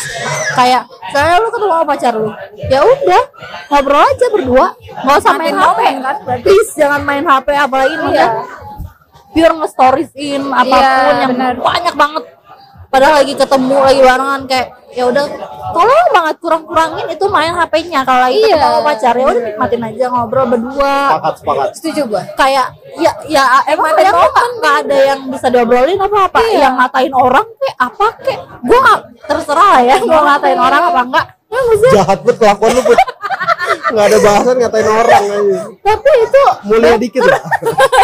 Kayak saya lu ketemu sama pacar lu. Ya udah ngobrol aja berdua. Nggak usah main HP
kan, berarti.
please jangan main HP apalagi ini
Iya.
ya biar nge-storiesin apa pun
Iya,
yang banyak banget padahal lagi ketemu lagi barengan kayak ya udah tolong banget kurang-kurangin itu main HP-nya kalau lagi
Iya.
ketemu sama pacar ya udah nikmatin aja ngobrol berdua
sepakat sepakat.
Setuju gue.
kayak ya ya emang kadang tuh nggak ada yang bisa diobrolin apa apa
Iya.
yang ngatain orang kayak apa kayak gue nggak terserah lah ya gue ngatain orang apa enggak ya maksudnya
Jahat banget kelakuan lu. Put. Nggak ada bahasan ngatain orang aja.
tapi itu
Mulia dikit lah.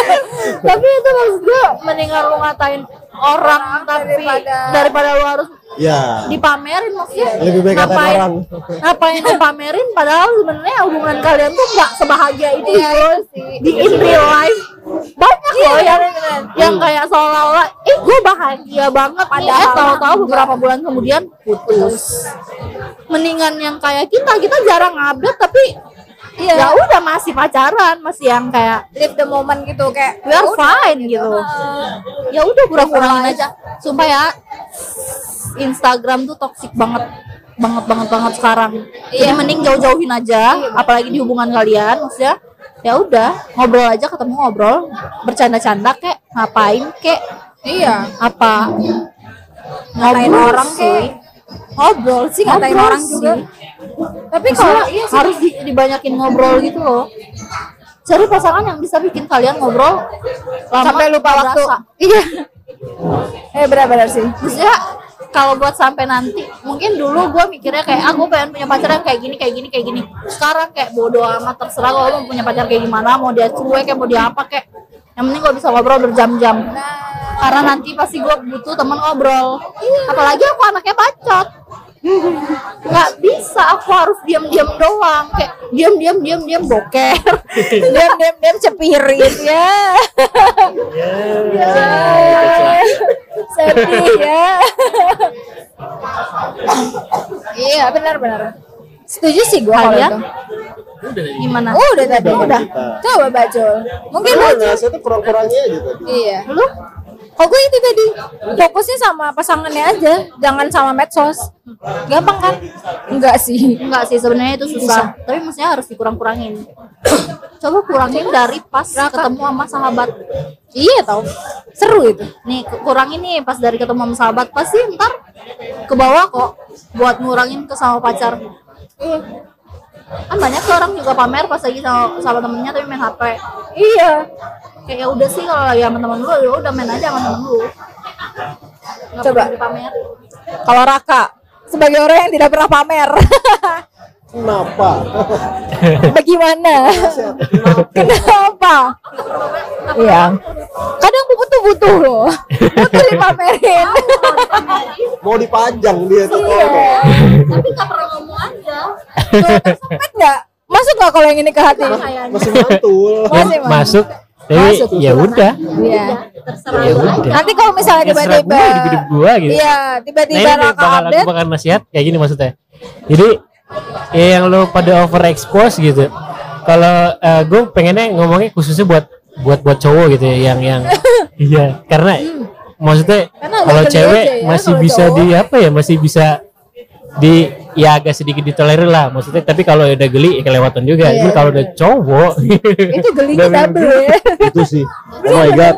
tapi itu maksud gue mendingan lu ngatain orang tapi
Daripada-
daripada lu harus
Ya.
dipamerin maksudnya
Lebih baik
ngapain
orang.
ngapain dipamerin padahal sebenarnya hubungan kalian tuh nggak sebahagia itu
Iya, itu sih.
di in real life banyak loh yang
bener-bener.
yang kayak seolah-olah eh gue bahagia banget eh
Padahal
tahu-tahu beberapa bulan kemudian putus mendingan yang kayak kita kita jarang update tapi
Iya.
ya udah masih pacaran masih yang kayak
Live the moment gitu kayak
we are fine gitu. ya udah kurang-kurangin aja. Sumpah ya Instagram tuh toxic banget banget banget banget sekarang. Jadi mending jauh-jauhin aja apalagi di hubungan kalian maksudnya ya udah ngobrol aja ketemu ngobrol bercanda-canda kek ngapain kek?
Iya.
apa?
Ngatain
Ngobrol
orang
sih.
kek. Ngobrol sih ngatain
Ngobrol
orang
sih.
Tapi kalau iya sih.
harus di- dibanyakin ngobrol gitu loh cari pasangan yang bisa bikin kalian ngobrol lama
sampai lupa waktu.
berasa.
Iya. Eh benar-benar sih.
maksudnya kalau buat sampai nanti mungkin dulu gue mikirnya kayak aku pengen punya pacar yang kayak gini kayak gini kayak gini sekarang kayak bodo amat terserah kalau mau punya pacar kayak gimana mau dia cuek kayak mau dia apa kayak yang penting gue bisa ngobrol berjam-jam karena nanti pasti gue butuh teman ngobrol apalagi aku anaknya bacot nggak bisa aku harus diam-diam doang kayak diam-diam diam-diam boker
diam diam diam cepirit ya.
Ya.
Sedih ya. iya benar-benar. Setuju sih gua kalau itu.
gimana
Oh, udah tadi.
Udah.
Coba bacol. Mungkin
Nah,
bacol.
saya tuh kurang-kurangnya aja tadi.
Iya. Lu? Kok gue itu tadi fokusnya sama pasangannya aja, jangan sama medsos. Gampang kan? Enggak sih.
Enggak sih sebenarnya itu susah, tapi maksudnya harus dikurang-kurangin. Coba kurangin dari pas ketemu sama sahabat.
Iya tau. Seru itu.
Nih ku- kurangin nih pas dari ketemu sama sahabat pasti ntar ke bawah kok buat ngurangin ke sama pacar.
Iya.
Kan banyak tuh orang juga pamer pas lagi sama, sama temennya tapi main HP.
Iya.
Kayak ya udah sih kalau lagi sama temen lu ya udah main aja sama temen lu. Nggak
Coba. Kalau Raka sebagai orang yang tidak pernah pamer,
Kenapa?
bagaimana? Kenapa? Iya. Kadang gue butuh butuh loh. Butuh dipamerin.
Mau dipajang dia tuh.
Iya.
Tapi nggak pernah ngomong aja.
Sempet nggak? Masuk nggak kalau yang ini ke hati?
Masih mantul.
Masih Mas.
masuk tapi
Masuk.
ya udah
Iya.
Terserah
ya
lu
udah
aja.
Nanti kalau misalnya tiba-tiba
gua, hidup gua gitu
Iya,
nah
tiba-tiba Raka
bakal aku bakal nasihat kayak gini maksudnya jadi ya yang lo pada overexpose gitu kalau gue pengennya ngomongnya khususnya buat buat buat cowok gitu ya yang yang iya karena maksudnya
Karena agak
kalau
geli
cewek
aja ya,
masih
kalau
bisa
cowok.
di apa ya masih bisa di ya agak sedikit ditolerir lah maksudnya tapi kalau udah geli ya kelewatan juga
Iya,
Cuman kalau udah cowok
Itu gelinya
udah
double ya.
Itu sih. Oh my god.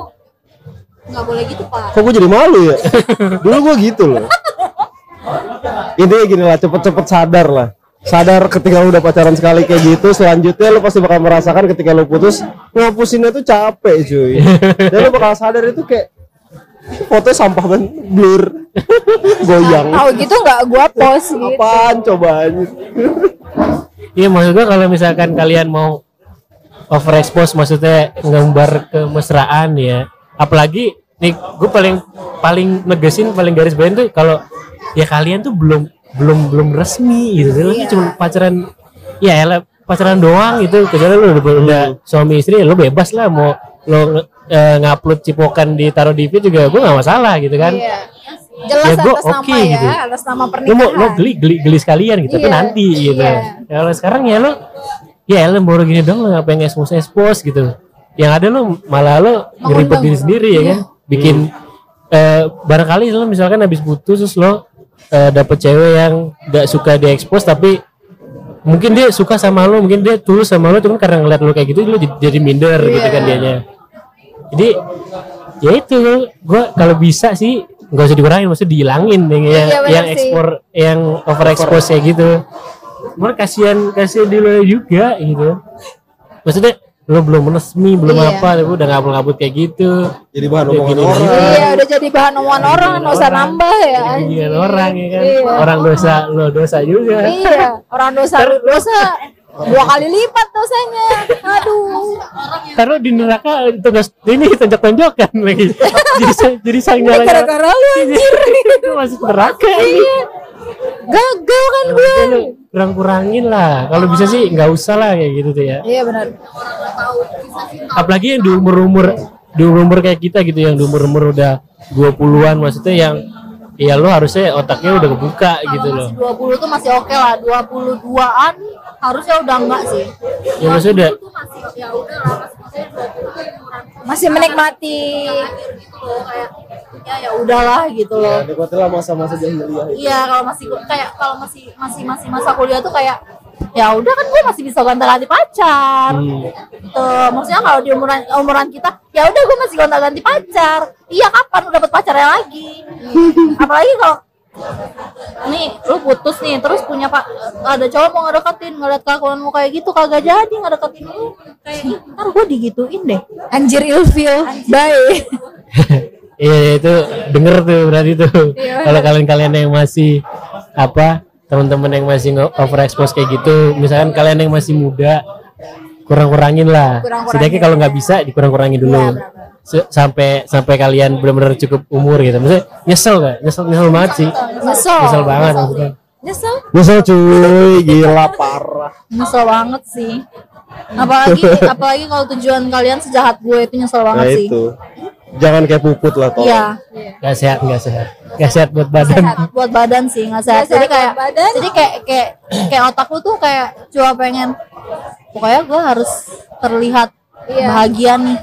Nggak boleh gitu pak.
Kok gue jadi malu ya? Dulu gue gitu loh. Intinya gini lah, cepet-cepet sadar lah. Sadar ketika lu udah pacaran sekali kayak gitu selanjutnya lu pasti bakal merasakan ketika lu putus ngapusinnya tuh capek cuy dan lu bakal sadar itu kayak foto sampah banget blur goyang
Tahu gitu nggak gua post gitu.
apaan coba anjir.
Iya maksud gua kalau misalkan kalian mau overexpose maksudnya ngembar kemesraan ya. Apalagi nih gue paling paling negesin paling garis bawain tuh kalau ya kalian tuh belum belum belum resmi gitu. Lu tuh cuma pacaran ya elah, pacaran doang gitu. Kecuali lu udah, udah suami istri lu bebas lah mau lo eh, ngupload cipokan ditaruh di feed juga gue nggak masalah gitu kan.
Iya. Jelas
Ya, gua
atas
oke
nama ya,
gitu.
atas nama
lu
pernikahan.
mau lo geli geli geli sekalian gitu tapi
Iya,
nanti gitu
iya.
ya kalau sekarang ya lo ya lo baru gini dong lo ngapain expose expose gitu yang ada lo malah lo ngeribet diri sendiri ya kan bikin eh, barangkali lo misalkan habis putus terus lo eh, dapet cewek yang gak suka di expose tapi mungkin dia suka sama lo mungkin dia tulus sama lo cuma karena ngeliat lo kayak gitu lo jadi, minder gitu kan dianya. Jadi ya itu gua kalau bisa sih nggak usah dikurangin maksudnya dihilangin yang yang,
Iya, benar
yang
sih.
ekspor yang overexpose kayak gitu. Malah kasihan kasihan di lo juga gitu. Maksudnya lo belum resmi belum
Iya.
apa tapi udah ngabul-ngabul kayak gitu
jadi bahan omongan
gini
orang
Iya, udah jadi bahan omongan orang, nggak usah nambah ya.
Iya orang ya kan
Iya.
orang dosa lo dosa juga
Iya, orang dosa dosa dua kali lipat dosanya. Aduh.
taruh di neraka tugas ini tonjok-tonjokan lagi jadi jadi
Ini
gara-gara
gara-gara lu anjir.
itu masuk neraka ini
Iya. Gagal kan gue.
kurang kurangin lah kalau bisa sih nggak usah lah kayak gitu tuh ya
Iya benar.
apalagi yang di umur umur di umur umur kayak kita gitu yang di umur umur udah 20-an maksudnya yang ya lo harusnya otaknya udah kebuka gitu loh.
Masih 20 tuh masih oke lah 22an harusnya udah enggak sih.
Ya maksudnya udah
itu masih ya udah lah masih maksudnya 20 tuh umuran
Masih menikmati.
gitu loh kayak ya ya udahlah gitu loh.
nikmatilah masa-masa jahiliyah itu.
Iya kalau masih kayak kalau masih masih masih masa kuliah tuh kayak ya udah kan gue masih bisa gonta-ganti pacar
Hmm.
gitu maksudnya kalau di umuran umuran kita ya udah gue masih gonta-ganti pacar iya kapan lu dapet pacarnya lagi apalagi kalau nih lu putus nih terus punya pak ada cowok mau ngedeketin ngeliat kelakuanmu kayak gitu kagak jadi ngedeketin lu kayak "Ih, ntar gue digituin deh
Anjir ilfil. Bye.
Iya itu denger tuh berarti tuh. Kalau kalian-kalian yang masih apa teman-teman yang masih overexpose kayak gitu, misalkan kalian yang masih muda, kurang-kurangin lah.
Kurang-kurangin.
Setidaknya kalau nggak bisa dikurang-kurangin dulu. Se- sampai sampai kalian benar-benar cukup umur gitu. Maksudnya nyesel gak? Nyesel nyesel banget sih.
Nyesel.
Nyesel banget maksudnya.
Nyesel.
nyesel cuy gila parah
nyesel banget sih apalagi apalagi kalau tujuan kalian sejahat gue itu nyesel
nah
banget sih
itu jangan kayak puput lah tolong
iya
Gak sehat, gak sehat. Gak sehat buat badan.
buat badan sih nggak sehat
Nggak
jadi
sehat
kayak
badan.
jadi kayak kayak kayak otak lu tuh kayak cuma pengen pokoknya gue harus terlihat
Iya.
bahagia nih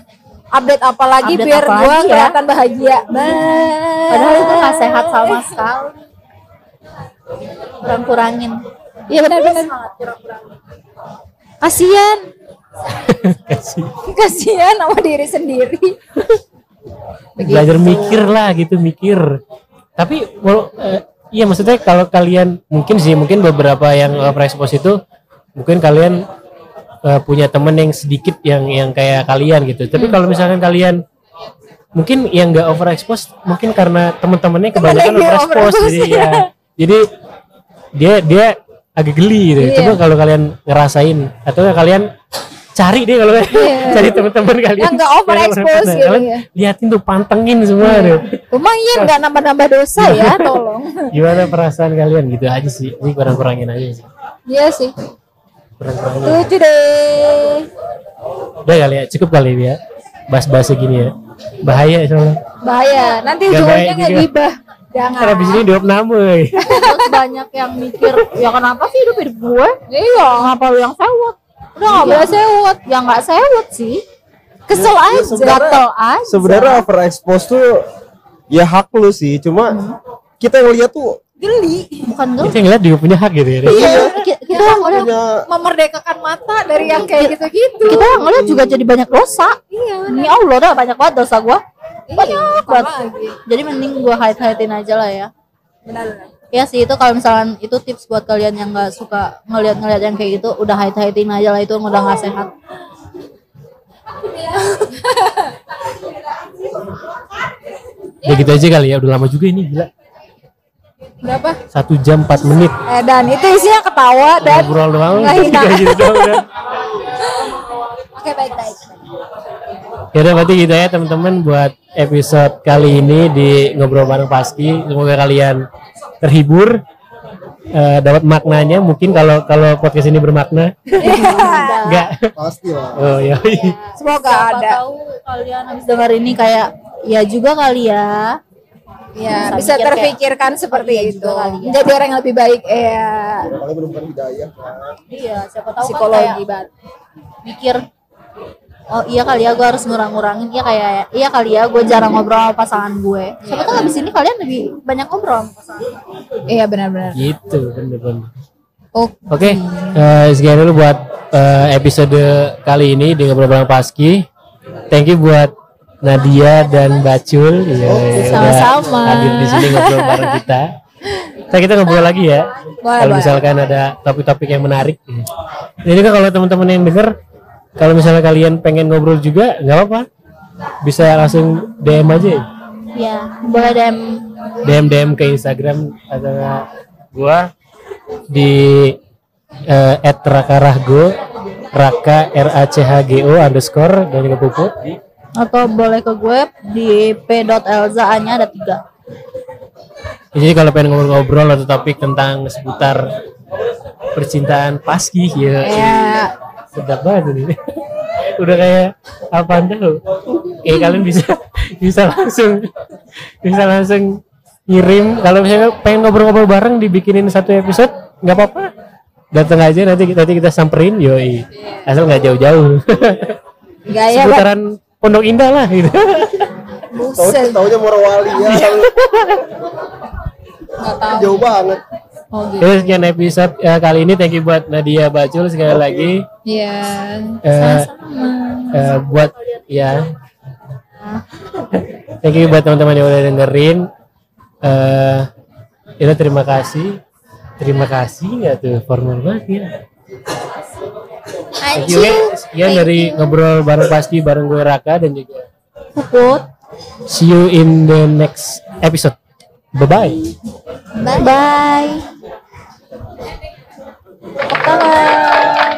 Update apa lagi
Update
biar
apa
gua
lagi ya?
kelihatan bahagia. Bye.
padahal itu nggak sehat sama sekali kurang kurangin
Iya benar-benar. Kasian.
Kasih.
Kasian sama diri sendiri.
Belajar mikir lah gitu mikir. Tapi walau eh, iya maksudnya kalau kalian mungkin sih mungkin beberapa yang overexpose itu mungkin kalian eh, punya temen yang sedikit yang yang kayak kalian gitu. Tapi kalau misalkan kalian mungkin yang nggak overexpose mungkin karena teman-temannya kebanyakan
yang nggak
overexpose jadi
overexpose,
ya. jadi dia dia agak geli gitu.
Iya.
coba kalau kalian ngerasain atau kalian cari deh kalau cari teman-teman kalian
Yang nggak overexpose
Nah,
gitu
kalian
ya.
liatin tuh pantengin semua deh
Cuma iya nggak nambah-nambah dosa ya, tolong.
gimana perasaan kalian gitu aja sih ini kurang kurangin aja sih
Iya sih.
kurang kurangin
Setuju deh.
udah kali ya cukup kali ya bahas-bahas gini ya bahaya soalnya
Bahaya. Nanti ujungnya nggak gibah. Jangan.
Ntar habis ini diop nama eh.
terus banyak yang mikir ya kenapa sih hidup hidup gue
Iya.
kenapa lu yang sewot udah nggak boleh sewot ya nggak sewot sih
Kesel aja.
gatel aja
sebenarnya overexpose tuh ya hak lu sih cuma kita yang lihat tuh
Geli.
bukan gue
kita ngeliat juga punya hak gitu ya
iya ki- kita ngeliat
punya
Memerdekakan mata dari yang kayak gitu-gitu.
kita ngeliat juga jadi banyak dosa
Iya.
ini Allah dah banyak banget dosa gua
Iya.
banget
Lagi.
jadi mending gua hide hidein aja lah ya
Benar.
kayak ya sih itu kalau misalkan itu tips buat kalian yang nggak suka ngeliat-ngeliat yang kayak gitu udah hide hidein aja lah itu udah nggak sehat
Ya gitu aja kali ya, udah lama juga ini gila.
Berapa?
Satu jam 4 menit.
Eh, dan itu isinya ketawa dan
Ngobrol doang, gitu.
Oke, baik baik.
Ya udah berarti gitu ya teman-teman buat episode kali ini di ngobrol bareng Paski. Semoga kalian terhibur, eh, dapat maknanya. Mungkin kalau kalau podcast ini bermakna, enggak.
Pasti lah.
Oh ya.
Semoga
Siapa
ada.
tahu kalian habis denger ini kayak ya juga kali ya
Ya,
Bisa
bisa terpikirkan seperti
iya
itu.
juga kali ya.
Menjadi orang yang lebih baik. Iya.
Hidayah.
iya siapa tahu kan
Psikologi
kayak
banget.
mikir oh iya kali ya gue harus ngurang-ngurangin iya kayak iya kali ya gue jarang ngobrol sama pasangan gue siapa tahu habis ini kalian lebih banyak ngobrol sama pasangan
Iya benar-benar.
gitu bener-bener.
Oke.
Oke, eh, sekian dulu buat eh, episode kali ini di ngobrol bareng Paski. Thank you buat Nadia dan Bacul ya,
sama-sama.
hadir di sini ngobrol bareng kita. Kita kita ngobrol lagi ya.
Boleh,
kalau
boleh.
misalkan ada topik-topik yang menarik. Jadi kan kalau teman-teman yang denger, kalau misalnya kalian pengen ngobrol juga, nggak apa-apa. Bisa langsung DM aja. ya.
ya boleh DM
DM DM ke Instagram atau gua di eh, @rakarahgo raka r a c h g o underscore dan juga puput
atau boleh ke gue di p.elza nya ada tiga
jadi kalau pengen ngobrol-ngobrol atau topik tentang seputar percintaan paski ya
Ya,
sedap banget ini udah kayak apa tahu eh kalian bisa bisa langsung bisa langsung ngirim kalau misalnya pengen ngobrol-ngobrol bareng dibikinin satu episode nggak apa-apa datang aja nanti nanti kita samperin yoi asal nggak jauh-jauh
gaya kan.
seputaran Pondok Indah lah gitu
Tahu
Buset.
taunya Morowali ya. Jauh banget.
Oh gitu.
Terus sekian episode ya, kali ini. Thank you buat Nadia Bacul sekali lagi.
Iya.
Eh, eh, buat ya. Thank you buat teman-teman yang udah dengerin. Eh itu terima kasih. Terima kasih nggak tuh formal banget ya? Thank you ya. sekian dari ngobrol bareng pasti bareng gue Raka dan juga
puput
see you in the next episode. Bye bye
bye bye Tepuk tangan.